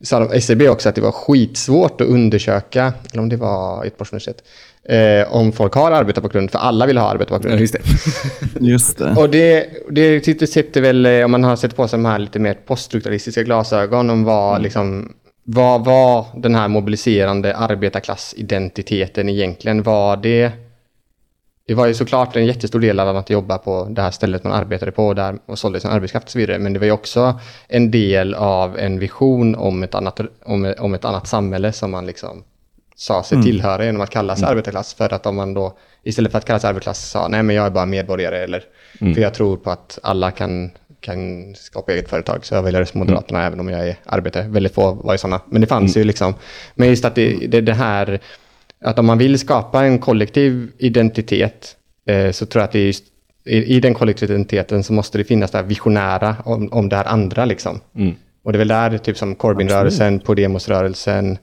sa de, SCB också att det var skitsvårt att undersöka, eller om det var Göteborgs universitet, eh, om folk har arbetarbakgrund, för alla vill ha arbetarbakgrund. Ja, just det. just det. Och det, det sitter väl, eh, om man har sett på sig de här lite mer poststrukturalistiska glasögon, om vad mm. liksom vad var den här mobiliserande arbetarklassidentiteten egentligen? Var det det var ju såklart en jättestor del av att jobba på det här stället man arbetade på där och sålde sin arbetskraft och så vidare. Men det var ju också en del av en vision om ett annat, om, om ett annat samhälle som man liksom sa sig mm. tillhöra genom att kalla sig mm. arbetarklass. För att om man då istället för att kalla sig arbetarklass sa nej men jag är bara medborgare eller mm. för jag tror på att alla kan, kan skapa eget företag så jag väljer Moderaterna mm. även om jag är arbetare. Väldigt få var ju sådana. Men det fanns mm. ju liksom. Men just att det, det, det här att om man vill skapa en kollektiv identitet eh, så tror jag att det är just, i, i, den kollektiva identiteten så måste det finnas det här visionära om, om det här andra. Liksom. Mm. Och det är väl där typ som Corbyn-rörelsen, Podemos-rörelsen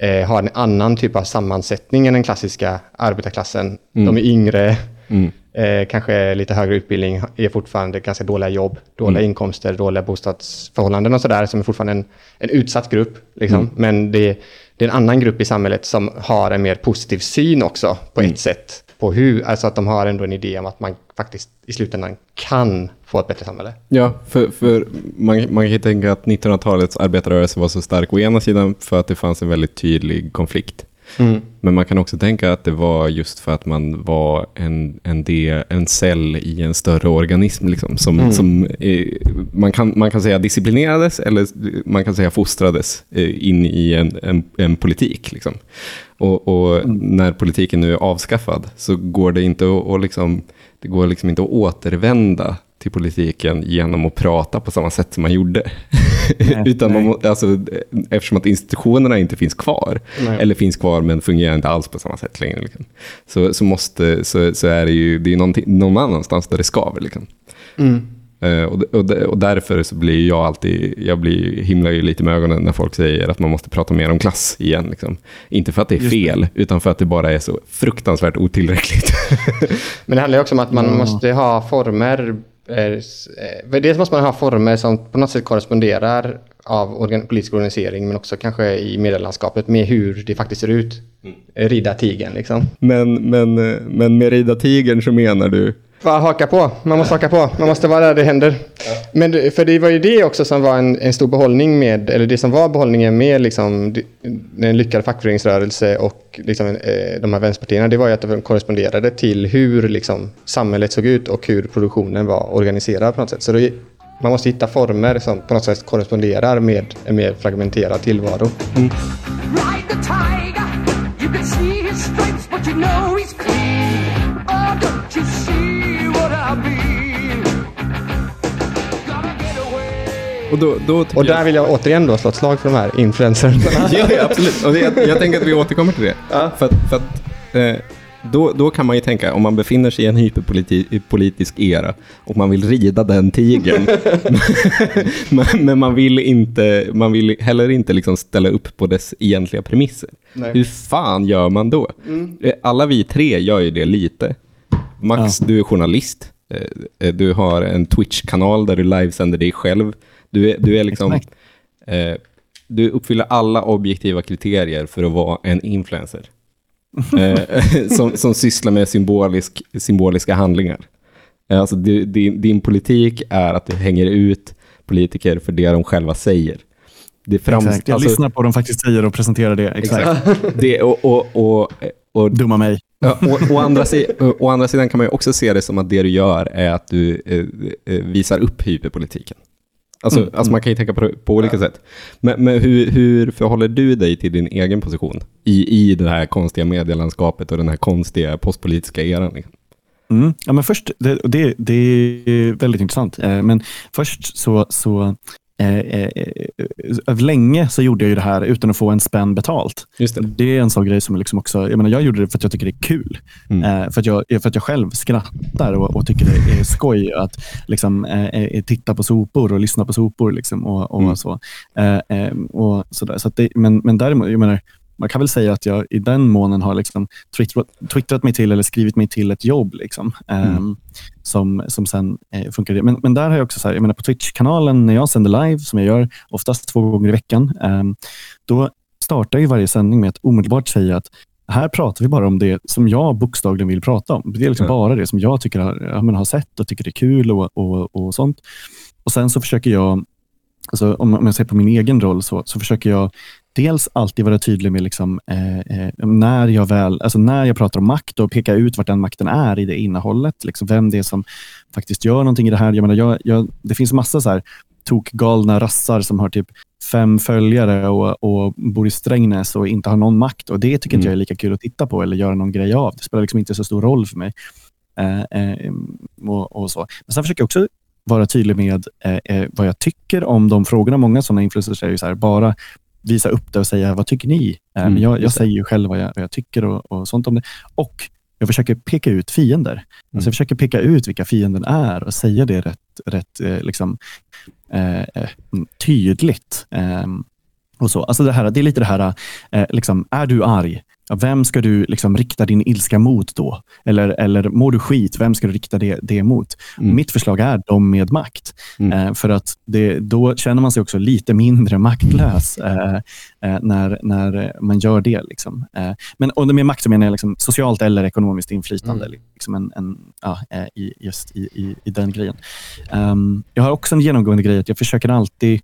eh, har en annan typ av sammansättning än den klassiska arbetarklassen. Mm. De är yngre, mm. eh, kanske lite högre utbildning, är fortfarande ganska dåliga jobb, dåliga mm. inkomster, dåliga bostadsförhållanden och sådär, som är fortfarande en, en utsatt grupp. Liksom. Mm. Men det det är en annan grupp i samhället som har en mer positiv syn också på mm. ett sätt. På hur, alltså att de har ändå en idé om att man faktiskt i slutändan kan få ett bättre samhälle. Ja, för, för man, man kan ju tänka att 1900-talets arbetarrörelse var så stark å ena sidan för att det fanns en väldigt tydlig konflikt Mm. Men man kan också tänka att det var just för att man var en, en, del, en cell i en större organism. Liksom, som, mm. som är, man, kan, man kan säga disciplinerades eller man kan säga fostrades eh, in i en, en, en politik. Liksom. Och, och mm. när politiken nu är avskaffad så går det inte att, att liksom, det går liksom inte att återvända till politiken genom att prata på samma sätt som man gjorde. Utan. Man, alltså, eftersom att institutionerna inte finns kvar, nej. eller finns kvar men fungerar inte alls på samma sätt längre, liksom. så, så, måste, så, så är det ju det är någon annanstans där det skaver. Liksom. Mm. Uh, och, och, och, därför så blir jag alltid, jag blir, himlar ju lite med ögonen när folk säger att man måste prata mer om klass igen. Liksom. Inte för att det är fel, det. utan för att det bara är så fruktansvärt otillräckligt. Men det handlar också om att man mm. måste ha former Eh, dels måste man ha former som på något sätt korresponderar av organ, politisk organisering men också kanske i medielandskapet med hur det faktiskt ser ut. Mm. Rida tigern liksom. Men, men, eh, men med rida tigern så menar du bara haka på. Man måste haka på. Man måste vara där det händer. Ja. Men för det var ju det också som var en, en, stor behållning med, eller det som var behållningen med liksom, en lyckad fackföreningsrörelse och liksom, eh, de här vänsterpartierna, det var ju att de korresponderade till hur liksom, samhället såg ut och hur produktionen var organiserad på något sätt. Så det, man måste hitta former som på något sätt korresponderar med en mer fragmenterad tillvaro. Mm. Ride Och, då, då och där jag... vill jag återigen då slå ett slag för de här influencerna. ja, ja, absolut. Och jag, jag tänker att vi återkommer till det. Ja. För, för att, eh, då, då kan man ju tänka, om man befinner sig i en hyperpolitisk era och man vill rida den tigern, men man vill, inte, man vill heller inte liksom ställa upp på dess egentliga premisser. Nej. Hur fan gör man då? Mm. Eh, alla vi tre gör ju det lite. Max, ja. du är journalist. Eh, eh, du har en Twitch-kanal där du livesänder dig själv. Du är, du är liksom... Eh, du uppfyller alla objektiva kriterier för att vara en influencer. eh, som, som sysslar med symbolisk, symboliska handlingar. Alltså, du, din, din politik är att du hänger ut politiker för det de själva säger. Det frams, exakt. Jag alltså, lyssnar på vad de faktiskt säger och presenterar det. Exakt. exakt. det, och, och, och, och, Dumma mig. Å, å, andra si, å, andra sidan kan man också se det som att det du gör är att du eh, eh visar upp hyperpolitiken. Alltså, mm, alltså man kan ju tänka på, på olika ja. sätt. Men, men hur, hur förhåller du dig till din egen position i, i det här konstiga medielandskapet och den här konstiga postpolitiska eran? Liksom? Mm. Ja, men först, det, det, det, är väldigt intressant. Eh, men först så, så Eh, eh, eh, länge så gjorde jag ju det här utan att få en spänn betalt. Det. det är en sån grej som liksom också, jag, menar, jag gjorde det för att jag tycker det är kul. Mm. Eh, för, att jag, för att jag själv skrattar och, och tycker det är skoj att liksom, eh, eh, titta på sopor och lyssna på sopor. Liksom, och, och mm. så. och sådär. Så det, men, men däremot, jag menar, man kan väl säga att jag i den månen har liksom twittrat, twittrat mig till eller skrivit mig till ett jobb liksom, mm. um, som, som sen eh, funkar. Men, men där har jag också, så här, jag menar på Twitch-kanalen, när jag sänder live, som jag gör oftast två gånger i veckan, um, då startar jag varje sändning med att omedelbart säga att här pratar vi bara om det som jag bokstavligen vill prata om. Det är liksom mm. bara det som jag tycker jag har sett och tycker är kul och, och, och sånt. Och Sen så försöker jag Alltså, om jag ser på min egen roll så, så försöker jag dels alltid vara tydlig med liksom, eh, eh, när, jag väl, alltså när jag pratar om makt och peka ut vart den makten är i det innehållet. Liksom vem det är som faktiskt gör någonting i det här. Jag menar, jag, jag, det finns massa så här tokgalna rassar som har typ fem följare och, och bor i Strängnäs och inte har någon makt. Och Det tycker mm. inte jag är lika kul att titta på eller göra någon grej av. Det spelar liksom inte så stor roll för mig. Eh, eh, och, och, så. Men Sen försöker jag också vara tydlig med eh, eh, vad jag tycker om de frågorna. Många sådana influencers är ju så här, bara visa upp det och säga, vad tycker ni? Eh, mm, jag, jag säger ju själv vad jag, vad jag tycker och, och, sånt om det. Och jag försöker peka ut fiender. Mm. Alltså jag försöker peka ut vilka fienden är och säga det rätt, rätt eh, liksom, eh, eh tydligt. Eh, och så. Alltså det, här, det är lite det här, liksom, är du arg? Ja, vem ska du liksom rikta din ilska mot då? Eller, eller mår du skit, vem ska du rikta det, det mot? Mm. Mitt förslag är de med makt. Mm. Eh, för att det, då känner man sig också lite mindre maktlös eh, eh, när, när man gör det. Liksom. Eh, men, och med makt så menar jag liksom socialt eller ekonomiskt inflytande mm. liksom en, en, ja, eh, i, just i, i, i den grejen. Um, jag har också en genomgående grej att jag försöker alltid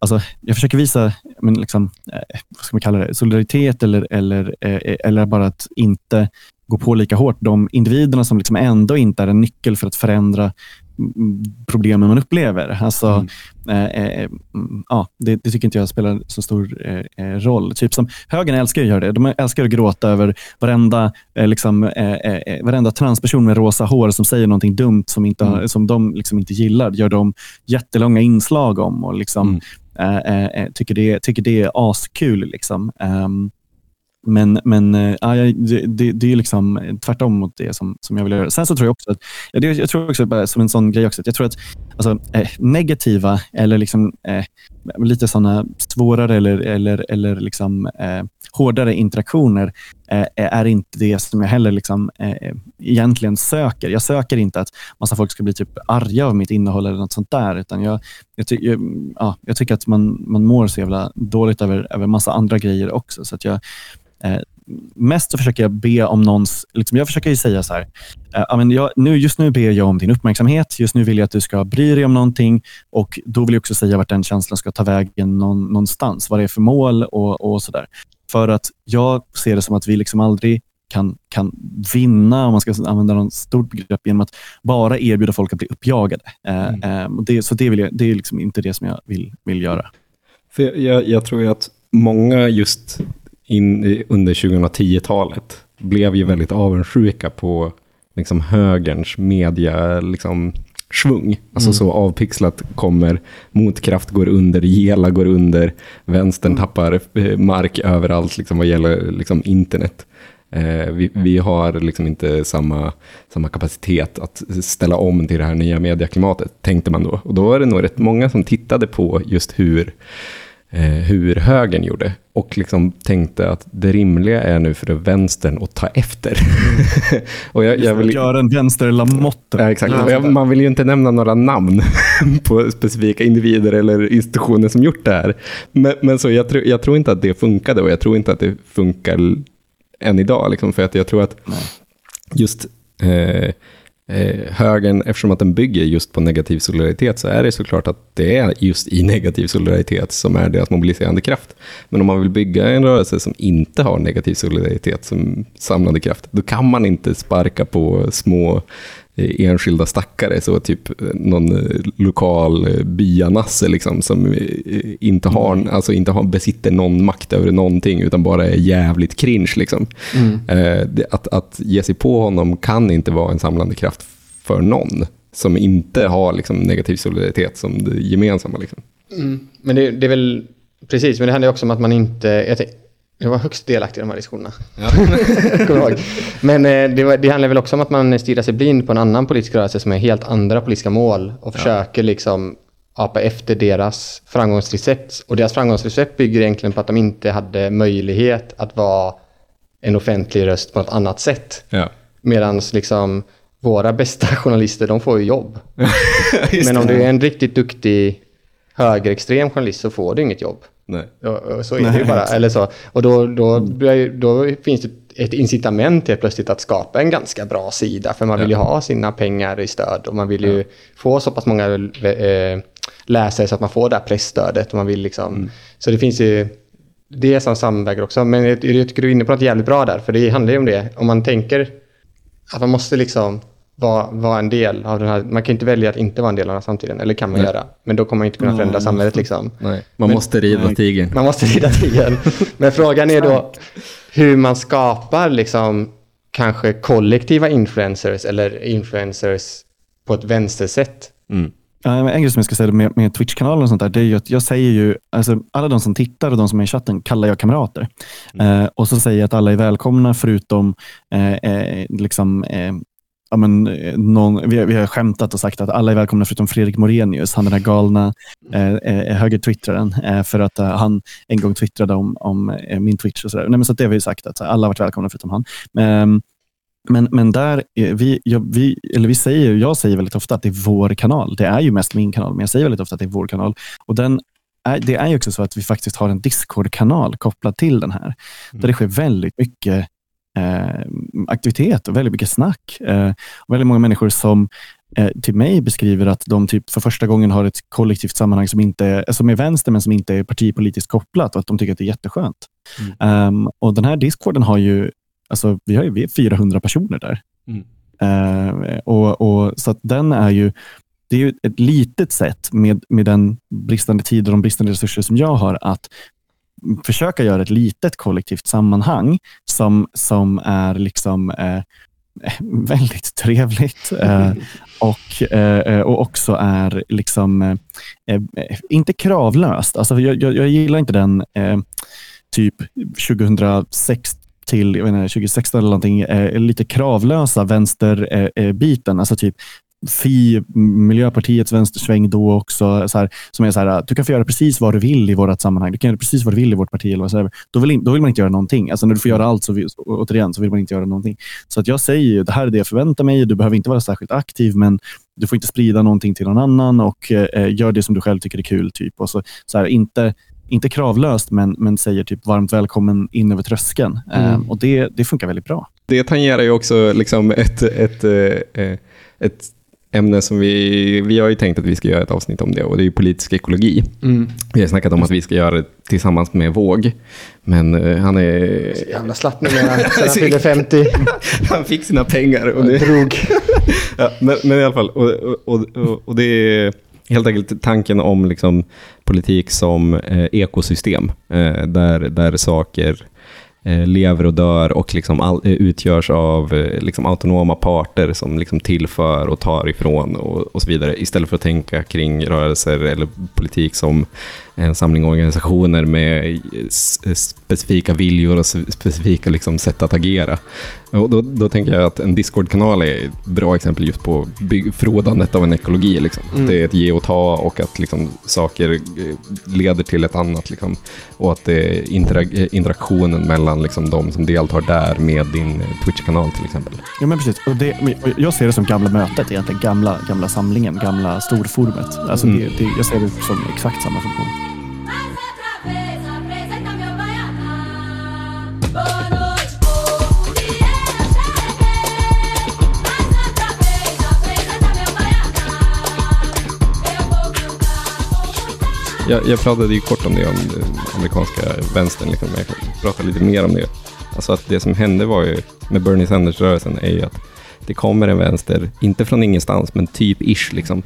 Alltså, jag försöker visa men liksom, eh, vad ska man kalla det, solidaritet eller, eller, eh, eller bara att inte gå på lika hårt de individerna som liksom ändå inte är en nyckel för att förändra mm, problemen man upplever. Alltså, mm. eh, eh, mm, ja, det, det, tycker inte jag spelar så stor eh, eh, roll. Typ som Högern älskar att göra det. De älskar att gråta över varenda, liksom, varenda transperson med rosa hår som säger någonting dumt som, inte, mm. som de liksom inte gillar. gör de jättelånga inslag om. och liksom, mm. Eh, eh, eh, tycker, det, tycker det är askul. Liksom. Um, men, men eh, ja, det, det, det, är liksom tvärtom mot det som, som jag vill göra. Sen så tror jag också att, ja, det, jag tror också bara som en sån grej också, att jag tror att alltså, eh, negativa eller liksom, eh, lite sådana svårare eller, eller, eller liksom, eh, hårdare interaktioner eh, är inte det som jag heller liksom, eh, egentligen söker. Jag söker inte att massa folk ska bli typ arga av mitt innehåll eller något sånt där. Utan jag, jag, ty jag, ja, jag tycker att man, man mår så jävla dåligt över, över massa andra grejer också. Så att jag, Eh, mest så försöker jag be om någons... Liksom jag försöker säga så här, eh, jag, nu, just nu ber jag om din uppmärksamhet. Just nu vill jag att du ska bry dig om någonting och då vill jag också säga vart den känslan ska ta vägen någon, någonstans. Vad det är för mål och, och sådär. För att jag ser det som att vi liksom aldrig kan, kan vinna, om man ska använda något stort begrepp, genom att bara erbjuda folk att bli uppjagade. Eh, mm. Eh, det, så det, vill jag, det är liksom inte det som jag vill, vill göra. För jag, jag tror att många just in, under 2010-talet blev ju väldigt avundsjuka på liksom högerns media, liksom, svung. Alltså så avpixlat kommer, motkraft går under, gela går under, vänstern tappar eh, mark överallt liksom, vad gäller liksom, internet. Eh, vi, vi har liksom inte samma, samma kapacitet att ställa om till det här nya medieklimatet, tänkte man då. Och då var det nog rätt många som tittade på just hur, hur högern gjorde och liksom tänkte att det rimliga är nu för vänstern att ta efter. och jag, jag vill... Göra en vänster Lamotte. Ja, exakt. Jag, man vill ju inte nämna några namn på specifika individer eller institutioner som gjort det här. Men, men så jag, tro, jag tror inte att det funkade och jag tror inte att det funkar än idag. Liksom, för att jag tror att just eh, eh, högern, eftersom att den bygger just på negativ solidaritet, så är det såklart att det är just i negativ solidaritet som är deras mobiliserande kraft. Men om man vill bygga en rörelse som inte har negativ solidaritet som samlande kraft, då kan man inte sparka på små enskilda stackare, så typ eh, någon eh, lokal eh, byanasse liksom, som inte, har, mm. alltså inte har, besitter någon makt över någonting utan bara är jävligt cringe. Liksom. Mm. Att, att ge sig på honom kan inte vara en samlande kraft för någon som inte har liksom, negativ solidaritet som det gemensamma. Liksom. Mm. Men det, det, är väl precis, men det handlar också om att man inte... Jag var högst delaktig i de här diskussionerna. Ja. Men eh, det, det, handlar väl också om att man stirrar sig blind på en annan politisk rörelse som har helt andra politiska mål och försöker liksom apa efter deras framgångsrecept. Och deras framgångsrecept bygger egentligen på att de inte hade möjlighet att vara en offentlig röst på något annat sätt. Ja. Medan liksom våra bästa journalister, de får ju jobb. Men om du är en riktigt duktig högerextrem journalist så får du inget jobb. Nej. Och, så är Nej, det ju bara. Eller så. Och då, då, då finns det ett incitament helt plötsligt att skapa en ganska bra sida. För man vill ju ha sina pengar i stöd och man vill ju ja. få så pass många äh, läsare så att man får det här pressstödet. Och man vill liksom, mm. Så det finns ju det som samväger också. Men jag, jag tycker du är inne på något jävligt bra där. För det handlar ju om det. Om man tänker att man måste liksom vara, vara en del av den här. Man kan inte välja att inte vara en del av den här samtiden, eller kan man nej. göra. Men då kommer man inte kunna förändra samhället. Liksom. Nej. Man Men, måste rida tigern. Man måste rida tigern. Men frågan är då hur man skapar liksom, kanske kollektiva influencers eller influencers på ett vänstersätt. Mm. En grej som jag ska säga med, med Twitch-kanalen och sånt där, det är ju att jag säger ju, alltså alla de som tittar och de som är i chatten kallar jag kamrater. Mm. Eh, och så säger jag att alla är välkomna förutom eh, eh, liksom, eh, ja, men, eh, någon, vi, vi har skämtat och sagt att alla är välkomna förutom Fredrik Morenius, han den här galna eh, eh, högertwittraren, eh, för att eh, han en gång twittrade om, om eh, min Twitch. och så, Nej, men så det har vi sagt, att alla har varit välkomna förutom han. Ehm, men, men där, vi, jag, vi, eller vi säger, jag säger väldigt ofta att det är vår kanal. Det är ju mest min kanal, men jag säger väldigt ofta att det är vår kanal. Och den är, det är ju också så att vi faktiskt har en Discord-kanal kopplad till den här, mm. där det sker väldigt mycket eh, aktivitet och väldigt mycket snack. Eh, och väldigt många människor som eh, till mig beskriver att de typ för första gången har ett kollektivt sammanhang som, inte, är, som är vänster men som inte är partipolitiskt kopplat och att de tycker att det är jätteskönt. Mm. Um, och Den här discorden har ju, alltså, vi har ju vi är 400 personer där. Mm. Uh, och, och, så att den är ju det är ju ett litet sätt med, med den bristande tid och de bristande resurser som jag har att försöka göra ett litet kollektivt sammanhang som, som är liksom eh, väldigt trevligt eh, och, eh, och också är liksom eh, eh, inte kravlöst. Alltså jag, jag, jag gillar inte den eh, typ 2006 till jag inte, 2016 eller någonting, lite kravlösa vänsterbiten. alltså typ Fi, Miljöpartiets vänstersväng då också, så här, som är så här, du kan få göra precis vad du vill i vårt sammanhang. Du kan göra precis vad du vill i vårt parti. Eller vad då, vill, då vill man inte göra någonting. Alltså när du får göra allt, så, återigen, så vill man inte göra någonting. Så att jag säger ju, det här är det jag förväntar mig. Du behöver inte vara särskilt aktiv, men du får inte sprida någonting till någon annan och eh, gör det som du själv tycker är kul. Typ. Och så, så här, inte, inte kravlöst, men, men säger typ varmt välkommen in över tröskeln. Mm. Um, och det, det funkar väldigt bra. Det tangerar ju också liksom ett, ett, ett, eh, ett ämne som vi, vi har ju tänkt att vi ska göra ett avsnitt om det och det är ju politisk ekologi. Mm. Vi har snackat om att vi ska göra det tillsammans med Våg. Men uh, han är... Så jävla slapp numera sen han fyllde 50. han fick sina pengar. Och det... drog. ja, men, men, i alla fall, och, och, och, och det är helt enkelt tanken om liksom, politik som eh, ekosystem. Eh, där, där saker Eh, lever och dör och liksom all, eh, utgörs av eh, liksom autonoma parter som liksom tillför och tar ifrån och, och så vidare. Istället för att tänka kring rörelser eller politik som en samling organisationer med specifika viljor och specifika liksom sätt att agera. Och då, då tänker jag att en Discord-kanal är ett bra exempel just på bygg, frådandet av en ekologi. Liksom. Mm. Det är ett ge och ta och att liksom, saker eh, leder till ett annat. Liksom. Och att det är interag interaktionen mellan liksom, de som deltar där med din Twitch-kanal till exempel. Ja, men precis. Och det, jag ser det som gamla mötet egentligen. Gamla, gamla samlingen, gamla storforumet. Alltså mm. det, det, jag ser det som exakt samma funktion. Jag, jag pratade ju kort om det, om den amerikanska vänstern. Liksom. Jag kan prata lite mer om det. Alltså att det som hände var ju, med Bernie Sanders-rörelsen är ju att det kommer en vänster, inte från ingenstans, men typ ish liksom.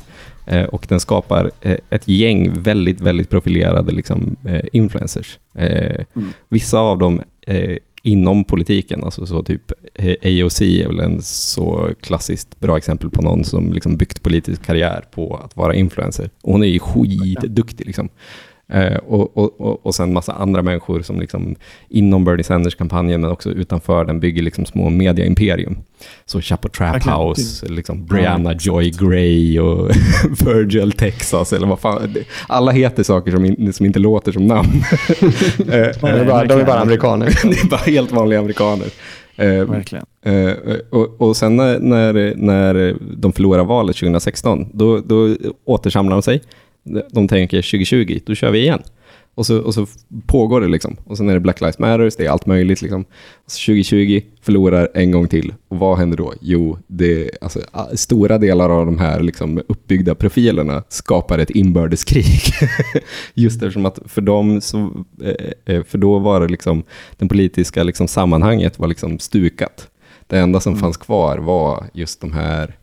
Eh, och den skapar eh, ett gäng väldigt, väldigt profilerade liksom, eh, influencers. Eh, mm. Vissa av dem eh, inom politiken. Alltså så typ eh, AOC är väl en så klassiskt bra exempel på någon som liksom byggt politisk karriär på att vara influencer. Och hon är ju skitduktig liksom. Eh, och, och, och sen massa andra människor som liksom inom Bernie Sanders-kampanjen, men också utanför den, bygger liksom små media-imperium. Så Chapo Trap. House, liksom Brianna Joy Gray och Virgil Texas, eller vad fan. Alla heter saker som, in, som inte låter som namn. Eh, de, är bara, de är bara amerikaner. det är bara helt vanliga amerikaner. Eh, Verkligen. Eh, och, och sen när, när, när de förlorar valet 2016, då, då återsamlar de sig de tänker 2020, då kör vi igen. Och så, och så pågår det liksom. Och sen är det Black Lives Matters, det är allt möjligt liksom. Så 2020 förlorar en gång till. Och vad händer då? Jo, det, alltså, stora delar av de här liksom, uppbyggda profilerna skapar ett inbördeskrig. Just eftersom att för dem, så, eh, eh, för då var det liksom, den politiska liksom, sammanhanget var liksom stukat. Det enda som mm. fanns kvar var just de här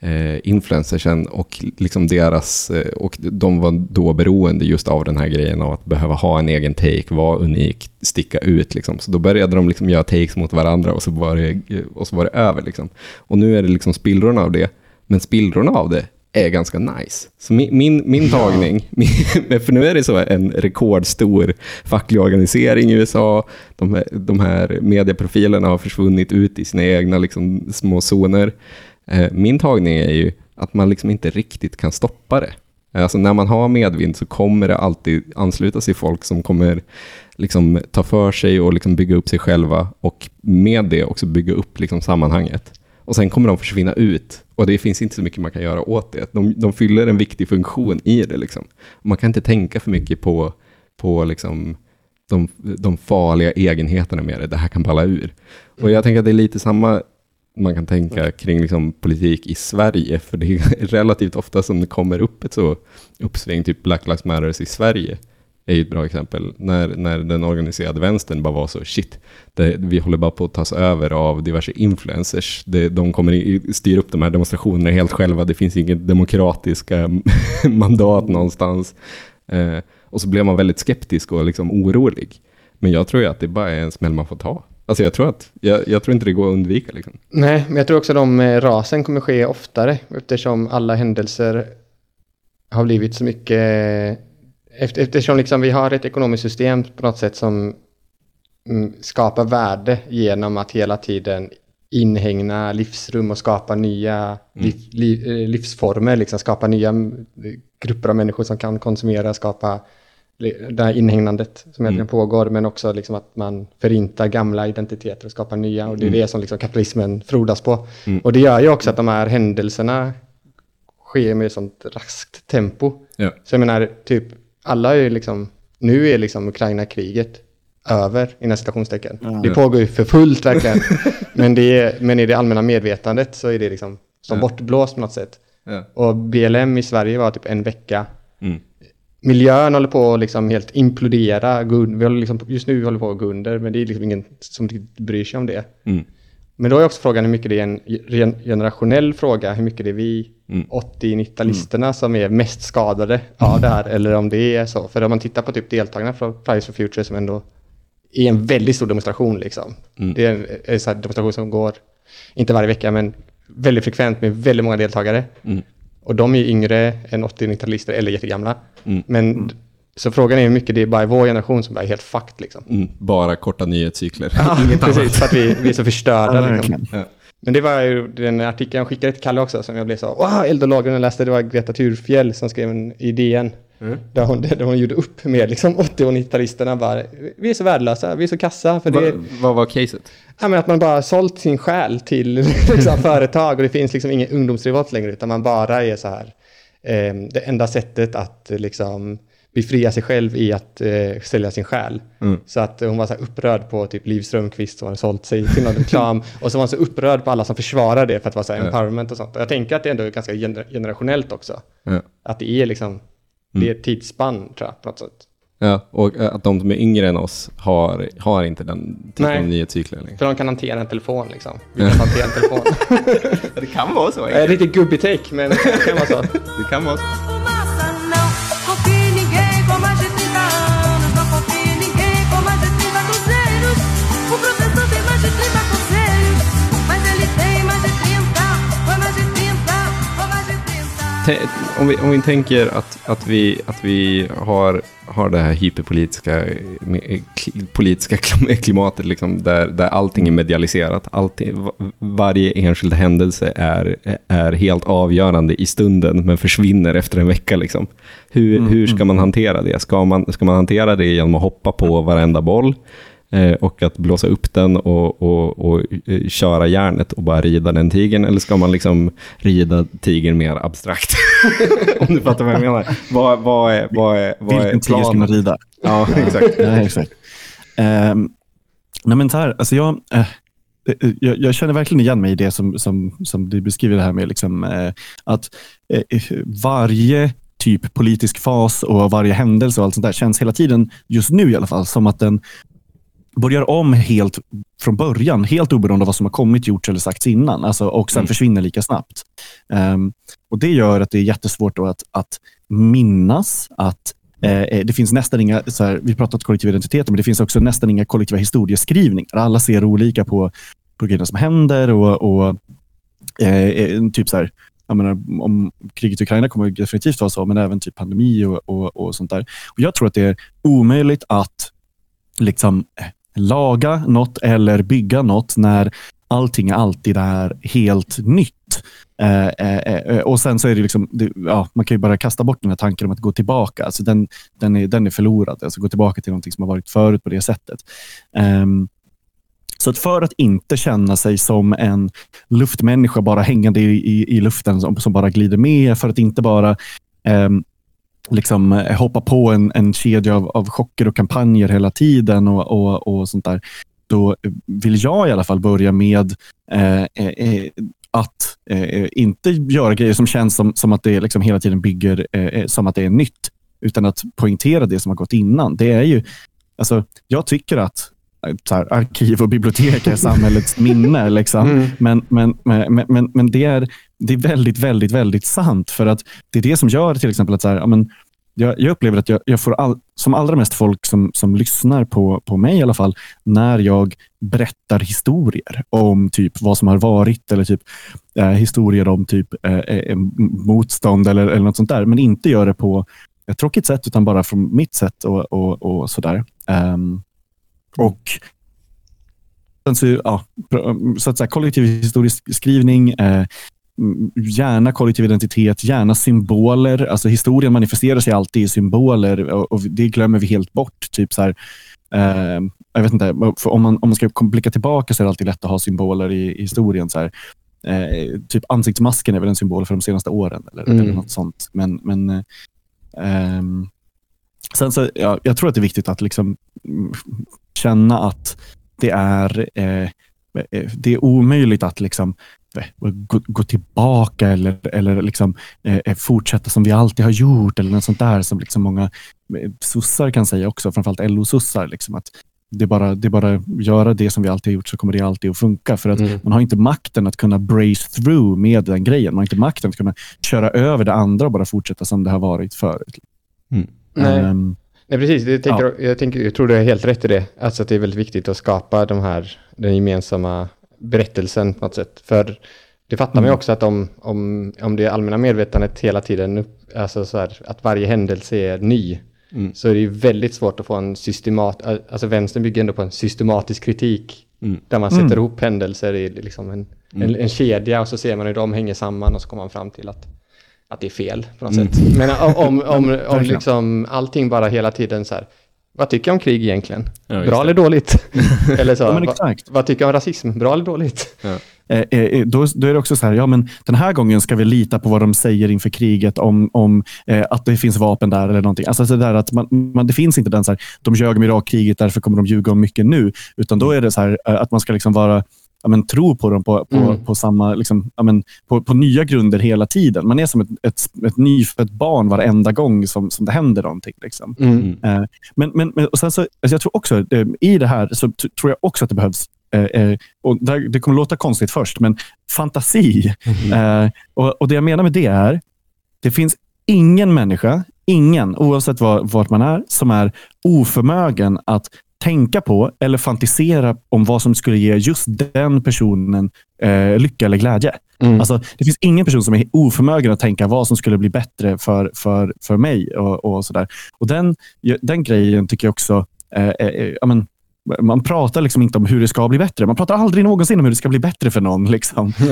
eh, influencersen och liksom deras, eh, och de var då beroende just av den här grejen av att behöva ha en egen take, vara unik, sticka ut liksom. Så då började de liksom göra takes mot varandra och så var det, och så var det över liksom. Och nu är det liksom spillrorna av det, men spillrorna av det är ganska nice. Så min, min, min tagning, min, för nu är det så en rekordstor facklig organisering i USA. De här, de här medieprofilerna har försvunnit ut i sina egna liksom, små zoner. Eh, min tagning är ju att man liksom inte riktigt kan stoppa det. Eh, alltså när man har medvind så kommer det alltid ansluta sig folk som kommer liksom ta för sig och liksom bygga upp sig själva och med det också bygga upp liksom sammanhanget. Och sen kommer de försvinna ut och det finns inte så mycket man kan göra åt det. De, de fyller en viktig funktion i det. Liksom. Man kan inte tänka för mycket på, på liksom de, de farliga egenheterna med det. Det här kan balla ur. Och jag tänker att det är lite samma man kan tänka kring liksom politik i Sverige, för det är relativt ofta som det kommer upp ett så uppsving, typ Black Lives Matters i Sverige är ett bra exempel. När, när den organiserade vänstern bara var så, shit, det, vi håller bara på att tas över av diverse influencers. Det, de kommer i, styra upp de här demonstrationerna helt själva. Det finns inget demokratiska mandat någonstans. Eh, och så blev man väldigt skeptisk och liksom orolig. Men jag tror ju att det bara är en smäll man får ta. Alltså jag tror, att, jag, jag tror inte det går att undvika. Liksom. Nej, men jag tror också att de eh, rasen kommer ske oftare eftersom alla händelser har blivit så mycket efter, eftersom liksom vi har ett ekonomiskt system på något sätt som mm, skapar värde genom att hela tiden inhägna livsrum och skapa nya mm. liv, liv, eh, livsformer, liksom skapa nya mm, grupper av människor som kan konsumera, skapa det här inhägnandet som egentligen mm. pågår, men också liksom att man förintar gamla identiteter och skapar nya. Och det är mm. det som liksom kapitalismen frodas på. Mm. Och det gör ju också att de här händelserna sker med sånt raskt tempo. Ja. Så jag menar, typ alla är ju liksom, nu är liksom Ukraina-kriget över, inom citationstecken. Ja. Det pågår ju för fullt verkligen. men, det är, men i det allmänna medvetandet så är det liksom som ja. bortblåst på något sätt. Ja. Och BLM i Sverige var typ en vecka. Mm miljön håller på att liksom helt implodera. Vi håller liksom, just nu håller vi på att gå under, men det är liksom ingen som bryr sig om det. Mm. Men då är också frågan hur mycket det är en generationell fråga, hur mycket det är vi mm. 80-90-talisterna mm. som är mest skadade av det här, eller om det är så. För om man tittar på typ deltagarna från Fridays for Future som ändå i en väldigt stor demonstration. Liksom. Mm. Det är en, en demonstration som går, inte varje vecka, men väldigt frekvent med väldigt många deltagare. Mm. Och de är yngre än 80-90-talister eller jättegamla. Mm. Men så frågan är hur mycket det är bara vår generation som är helt fucked. Liksom. Mm. Bara korta nyhetscykler. Ja, precis, för att vi, vi är så förstörda. Ja, liksom. Men det var ju den artikeln jag skickade till Kalle också som jag blev så, wow, eld och lagren jag läste, det var Greta Thurfjell som skrev en i DN. Där, hon, där hon gjorde upp med liksom 80 och 90-talisterna bara, vi är så värdelösa, vi är så kassa. För det, Va, vad var caset? ja, men att man bara har sålt sin själ till liksom, företag och det finns liksom ingen ungdomsrevolt längre utan man bara är så här. Eh, det enda sättet att liksom befria sig själv i att eh, sälja sin själ. Mm. Så att hon var så upprörd på typ Liv Strömquist som hade sålt sig till någon reklam. och så var hon så upprörd på alla som försvarar det för att vara så här Ja. empowerment och sånt. Och jag tänker att det ändå är ganska gener- generationellt också. Ja. Att det är liksom, det är ett tidsspann tror jag på något sätt. Ja, och eh, att de som är yngre än oss har, har inte den typen Nej. av nyhetscykler längre. För de kan hantera en telefon liksom. Vi kan hantera en telefon. Det kan vara så. Eh, Riktigt gubbig take, men det kan vara så. Det kan vara så. Om vi, om vi tänker att, att vi, att vi har, har det här hyperpolitiska politiska klim- klimatet liksom, där, där allting är medialiserat. Allting, va- varje enskild händelse är, är helt avgörande i stunden men försvinner efter en vecka. Liksom. Hur, hur ska man hantera det? Ska man, ska man hantera det genom att hoppa på varenda boll? Eh, och att blåsa upp den och, och, och eh, köra järnet och bara rida den tigern? Eller ska man liksom rida tigern mer abstrakt? Om du fattar vad jag menar. Vad, vad är, vad är, vad är Vilken tiger ska man rida? Ja, exakt. Nej, exakt. Ehm, nej, men så här, alltså jag, eh, jag, jag känner verkligen igen mig i det som, som, som du beskriver det här med liksom, eh, att eh, varje typ politisk fas och varje händelse och allt sånt där känns hela tiden, just nu i alla fall, som att den börjar om helt från början, helt oberoende av vad som har kommit, gjorts eller sagts innan. Alltså, och sen Mm. försvinner lika snabbt. Ehm, och Det gör att det är jättesvårt att, att minnas att eh, det finns nästan inga, så här, vi pratat kollektiva identiteter, men det finns också nästan inga kollektiva historieskrivningar. Alla ser olika på, på grejerna som händer och, och eh, eh, typ så här, menar, om kriget i Ukraina kommer definitivt vara så, men även typ pandemi och, och, och sånt där. Och Jag tror att det är omöjligt att liksom eh, laga något eller bygga något när allting alltid är helt nytt. Eh, eh, eh, och sen så är det liksom, det, ja, man kan ju bara kasta bort den här tanken om att gå tillbaka. Alltså den, den, är, den är förlorad. Alltså gå tillbaka till någonting som har varit förut på det sättet. Ehm, så att för att inte känna sig som en luftmänniska bara hängande i, i, i luften som, som bara glider med, för att inte bara ehm, liksom eh, hoppa på en, en kedja av, av chocker och kampanjer hela tiden och, och, och sånt där. Då vill jag i alla fall börja med eh, eh, eh, att eh, inte göra grejer som känns som, som att det liksom hela tiden bygger eh, som att det är nytt, utan att poängtera det som har gått innan. Det är ju, alltså, jag tycker att här, arkiv och bibliotek är samhällets minne. Liksom. Men, men, men, men, men det, är, det är väldigt, väldigt, väldigt sant. För att det är det som gör till exempel att så här, ja, men, jag, jag upplever att jag, jag får all, som allra mest folk som, som lyssnar på, på mig i alla fall, när jag berättar historier om typ vad som har varit eller typ eh, historier om typ eh, eh, eh motstånd eller, eller något sånt där. Men inte gör det på ett tråkigt sätt utan bara från mitt sätt och, och, och sådär. Um, och så, ja, så att säga, kollektiv historisk skrivning, eh, gärna kollektiv identitet, gärna symboler. Alltså historien manifesterar sig alltid i symboler och, och det glömmer vi helt bort. Typ så här, eh, jag vet inte, om, man, om man ska blicka tillbaka så är det alltid lätt att ha symboler i, i historien. Så här, eh, typ ansiktsmasken är väl en symbol för de senaste åren eller, Mm. eller något sånt. Men, men eh, sen så, ja, jag tror att det är viktigt att liksom känna att det är, eh, eh, det är omöjligt att liksom gå, gå tillbaka eller, eller liksom, eh, fortsätta som vi alltid har gjort eller något sånt där som liksom många eh, sossar kan säga också, framförallt LO-sossar. Liksom att det är, bara, det är bara att göra det som vi alltid har gjort så kommer det alltid att funka. För att Mm. man har inte makten att kunna brace through med den grejen. Man har inte makten att kunna köra över det andra och bara fortsätta som det har varit förut. Nej. Ehm, Nej, precis. Det tänker, jag, tänker, jag tror du har helt rätt i det. Alltså att det är väldigt viktigt att skapa de här, den gemensamma berättelsen på något sätt. För det fattar man ju också att om, om, om det allmänna medvetandet hela tiden, alltså så här, att varje händelse är ny, så är det ju väldigt svårt att få en systemat, alltså vänstern bygger ändå på en systematisk kritik, där man sätter ihop händelser i liksom en, en, en kedja och så ser man hur de hänger samman och så kommer man fram till att att det är fel på något sätt. Men om, om, om, om liksom allting bara hela tiden så här, vad tycker jag om krig egentligen? Ja, Bra det. eller dåligt? eller så, Ja, men va, exakt. vad tycker jag om rasism? Bra eller dåligt? Eh, eh, då, då är det också så här, ja men den här gången ska vi lita på vad de säger inför kriget om, om eh, att det finns vapen där eller någonting. Alltså så där att man, man, det finns inte den så här, de ljög om Irakkriget, därför kommer de ljuga om mycket nu. Utan då är det så här eh, att man ska liksom vara ja, men, tro på dem på, på, Mm. på, samma, liksom, ja, men, på, på nya grunder hela tiden. Man är som ett, ett, ett nyfött barn varenda gång som, som det händer någonting. Liksom. Eh, Men, men, men och sen så, alltså jag tror också, eh, i det här så tror jag också att det behövs eh, eh, och det, här- det kommer låta konstigt först, men fantasi. Eh, och, och Det jag menar med det är, det finns ingen människa, ingen, oavsett var, vart man är, som är oförmögen att tänka på eller fantisera om vad som skulle ge just den personen eh, lycka eller glädje. Alltså, det finns ingen person som är oförmögen att tänka vad som skulle bli bättre för, för, för mig. Och, och sådär. Och den, den grejen tycker jag också... Eh, eh, ja, men, man pratar liksom inte om hur det ska bli bättre. Man pratar aldrig någonsin om hur det ska bli bättre för någon. Liksom.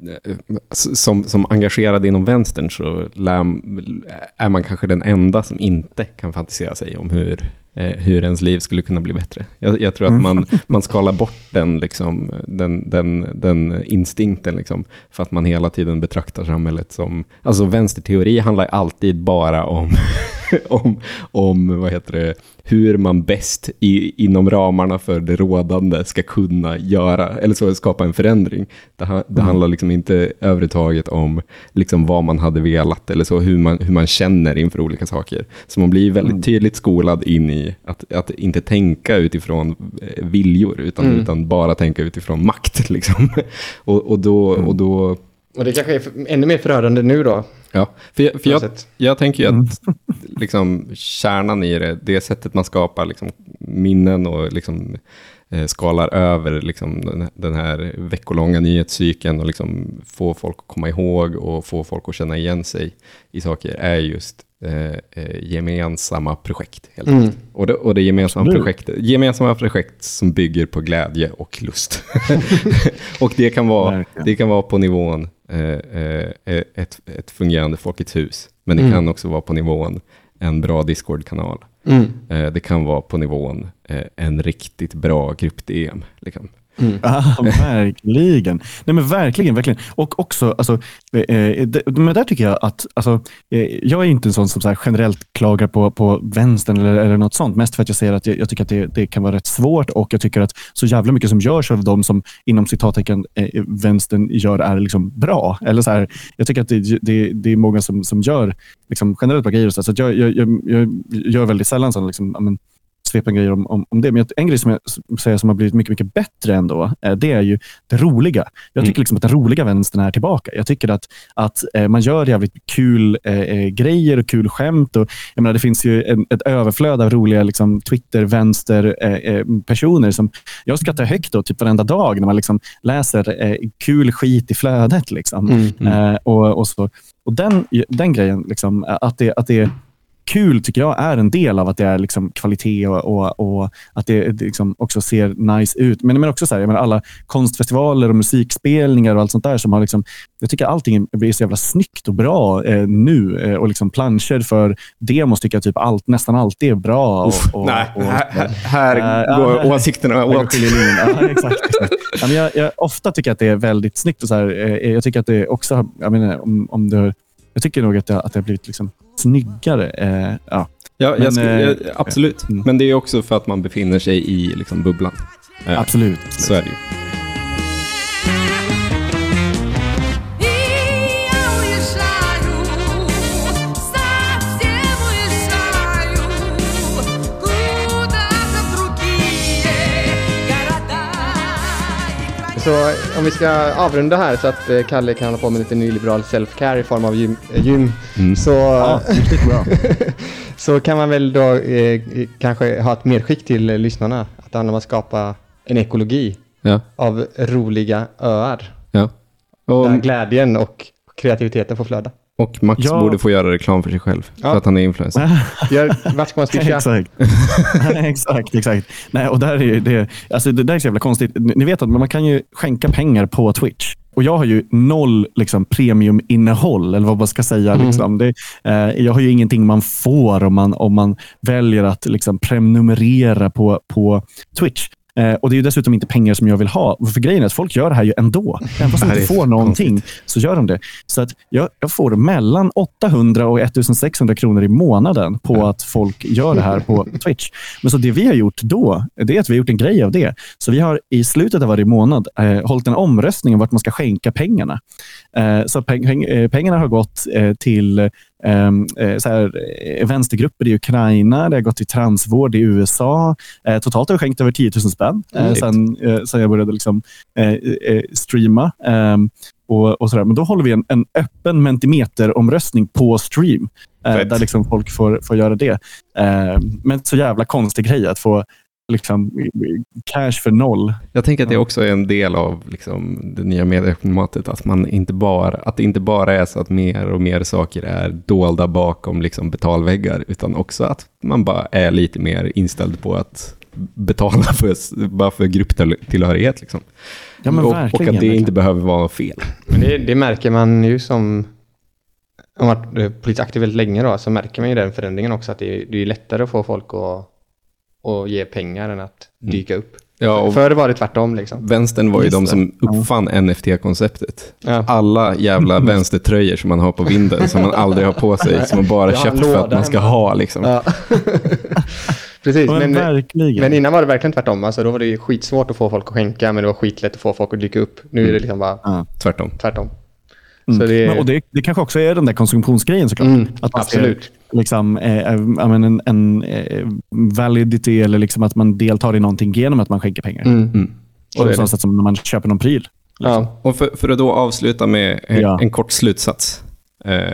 Eh, som, som engagerad inom vänstern så lär, är man kanske den enda som inte kan fantisera sig om hur, eh, hur ens liv skulle kunna bli bättre. Jag, jag tror att man, man skalar bort den, liksom, den, den, den instinkten liksom, för att man hela tiden betraktar samhället som... Alltså vänsterteori handlar alltid bara om, om, om vad heter det, hur man bäst i, inom ramarna för det rådande ska kunna göra, eller så skapa en förändring. Det, det handlar liksom inte överhuvudtaget om liksom vad man hade velat, eller så hur man, hur man känner inför olika saker. Så man blir väldigt tydligt skolad in i att, att inte tänka utifrån eh, viljor, utan, utan bara tänka utifrån makt. Liksom. Och, och, då, och då Och det kanske är ännu mer förödande nu då. Ja, för jag, för jag, jag tänker ju att liksom, kärnan i det, det sättet man skapar liksom, minnen och liksom, eh, skalar över liksom, den, den här veckolånga nyhetscykeln och liksom, få folk att komma ihåg och få folk att känna igen sig i saker är just eh, eh, gemensamma projekt. Helt Mm. Och, det, och det gemensamma projektet, gemensamma projekt som bygger på glädje och lust. och det kan vara, det kan vara på nivån ett, ett fungerande Folkets hus, men det Mm. kan också vara på nivån en bra Discord-kanal. Mm. Eh, det kan vara på nivån eh, en riktigt bra grupp-DM. Liksom. Ja, verkligen. Nej, men verkligen, verkligen. Och också, alltså, eh, eh, det, men där tycker jag att, alltså, eh, jag är inte en sån som så generellt klagar på, på vänstern eller, eller något sånt. Mest för att jag ser att jag, jag tycker att det, det kan vara rätt svårt och jag tycker att så jävla mycket som görs av de som inom citattecken eh, vänstern gör är liksom bra. Eller så här, jag tycker att det, det, det är många som, som gör liksom, generellt bra grejer. Så, så jag, jag, jag, jag gör väldigt sällan sån, liksom, svepen grejer om, om, om det. Men en grej som jag säger som har blivit mycket, mycket bättre ändå, eh, det är ju det roliga. Jag tycker liksom att den roliga vänstern är tillbaka. Jag tycker att, att eh, man gör jävligt kul eh, eh, grejer och kul skämt. Och, jag menar, det finns ju en, ett överflöd av roliga liksom, Twitter-vänster-personer som jag skrattar högt åt typ varenda dag när man liksom läser eh, kul skit i flödet. Liksom. Eh, och, och, så. och den, den grejen, liksom, att, det, att det kul tycker jag är en del av att det är liksom kvalitet och, och, och att det det liksom också ser nice ut. Men, men också så här, menar alla konstfestivaler och musikspelningar och allt sånt där som har liksom, jag tycker allting blir så jävla snyggt och bra eh, nu. Eh, och liksom planscher för demos tycker jag typ allt, nästan alltid är bra. Och, och, Nej, och, här, här- Eh, går åsikterna åt. Ja, exakt. Ja, men jag, jag ofta tycker att det är väldigt snyggt. Och så här, eh, jag tycker att det också, jag menar, om, om det, jag tycker nog att det, att det har blivit liksom snyggare. Eh, ja. Ja, Men, skulle, eh, jag, absolut. mm. Men det är också för att man befinner sig i liksom, bubblan. Eh, Absolut. Så är det ju. Så om vi ska avrunda här så att eh, Kalle kan hålla på med lite nyliberal self-care i form av gym, eh, gym så, Ja, bra. så kan man väl då eh, kanske ha ett medskick till eh, lyssnarna. Att det handlar om att skapa en ekologi Ja, av roliga öar. ja. Och, Där glädjen och kreativiteten får flöda. Och Max Ja. borde få göra reklam för sig själv, Ja. för att han är influencer. Gör, vart ska man swisha? exakt. exakt, exakt. Nej, och där är ju det, alltså det där är så jävla konstigt. Ni vet att man kan ju skänka pengar på Twitch. Och jag har ju noll liksom, premiuminnehåll, eller vad man ska säga. Liksom. Det, eh, jag har ju ingenting man får om man, om man väljer att liksom, prenumerera på, på Twitch. Eh, och Det är dessutom inte pengar som jag vill ha. För grejen är att folk gör det här ju ändå. Även fast de inte får någonting så gör de det. Så att jag, jag får mellan 800 och 1600 kronor i månaden på att folk gör det här på Twitch. Men så det vi har gjort då, det är att vi har gjort en grej av det. Så vi har i slutet av varje månad eh, hållit en omröstning om vart man ska skänka pengarna. Eh, så peng, peng, eh, pengarna har gått eh, till så här, eh, vänstergrupper i Ukraina, det har gått till transvård i USA. Eh, totalt har vi skänkt över 10 000 spänn eh, sen, eh, sen jag började liksom, eh, eh, streama. ehm, och, och sådär. Men då håller vi en, en öppen Mentimeter-omröstning på stream. Eh, Fett. där liksom folk får, får göra det. Eh, men så jävla konstig grej att få liksom, cash för noll. Jag tänker att det också är en del av liksom, det nya medieklimatet, att, man inte bara, att det inte bara är så att mer och mer saker är dolda bakom liksom, betalväggar, utan också att man bara är lite mer inställd på att betala för, bara för grupptillhörighet. Liksom. Ja, men och, och att det verkligen. inte behöver vara fel. Men det, det märker man ju som om man varit eh, politiskt aktiv väldigt länge då, så märker man ju den förändringen också att det är, det är lättare att få folk att, att ge pengar än att dyka upp. Ja, och Förr var det tvärtom liksom. vänstern var ju Just de det. som uppfann NFT-konceptet. Ja. Alla jävla vänstertröjor som man har på vinden, som man aldrig har på sig, som man bara köpt för att man ska ha. Liksom. Ja. Precis, Men, men, innan var det verkligen tvärtom. Alltså, då var det ju skitsvårt att få folk att skänka, men det var skitlätt att få folk att dyka upp. Nu är det liksom bara Ja. Tvärtom. tvärtom. Mm. Så det, Men, och det, det kanske också är den där konsumtionsgrejen såklart. Mm, att man ser, absolut. Liksom, eh, eh, men en, en eh, validity eller liksom att man deltar i någonting genom att man skänker pengar. Mm. Mm. Så är På det. samma sätt som när man köper någon pryl. Ja. Och för, för att då avsluta med en, Ja. en kort slutsats. Eh,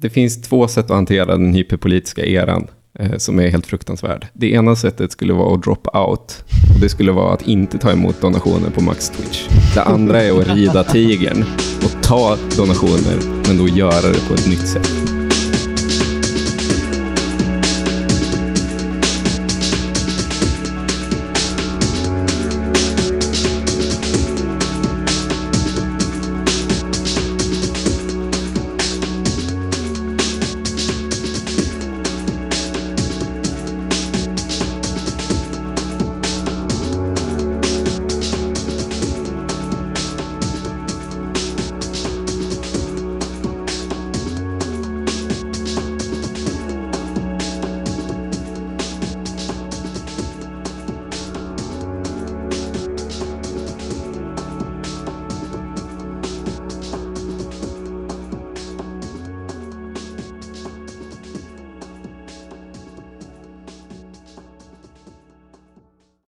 det finns två sätt att hantera den hyperpolitiska eran eh, som är helt fruktansvärd. Det ena sättet skulle vara att drop out. Och det skulle vara att inte ta emot donationer på Max Twitch. Det andra är att rida tigern och ta donationer, men då göra det på ett nytt sätt.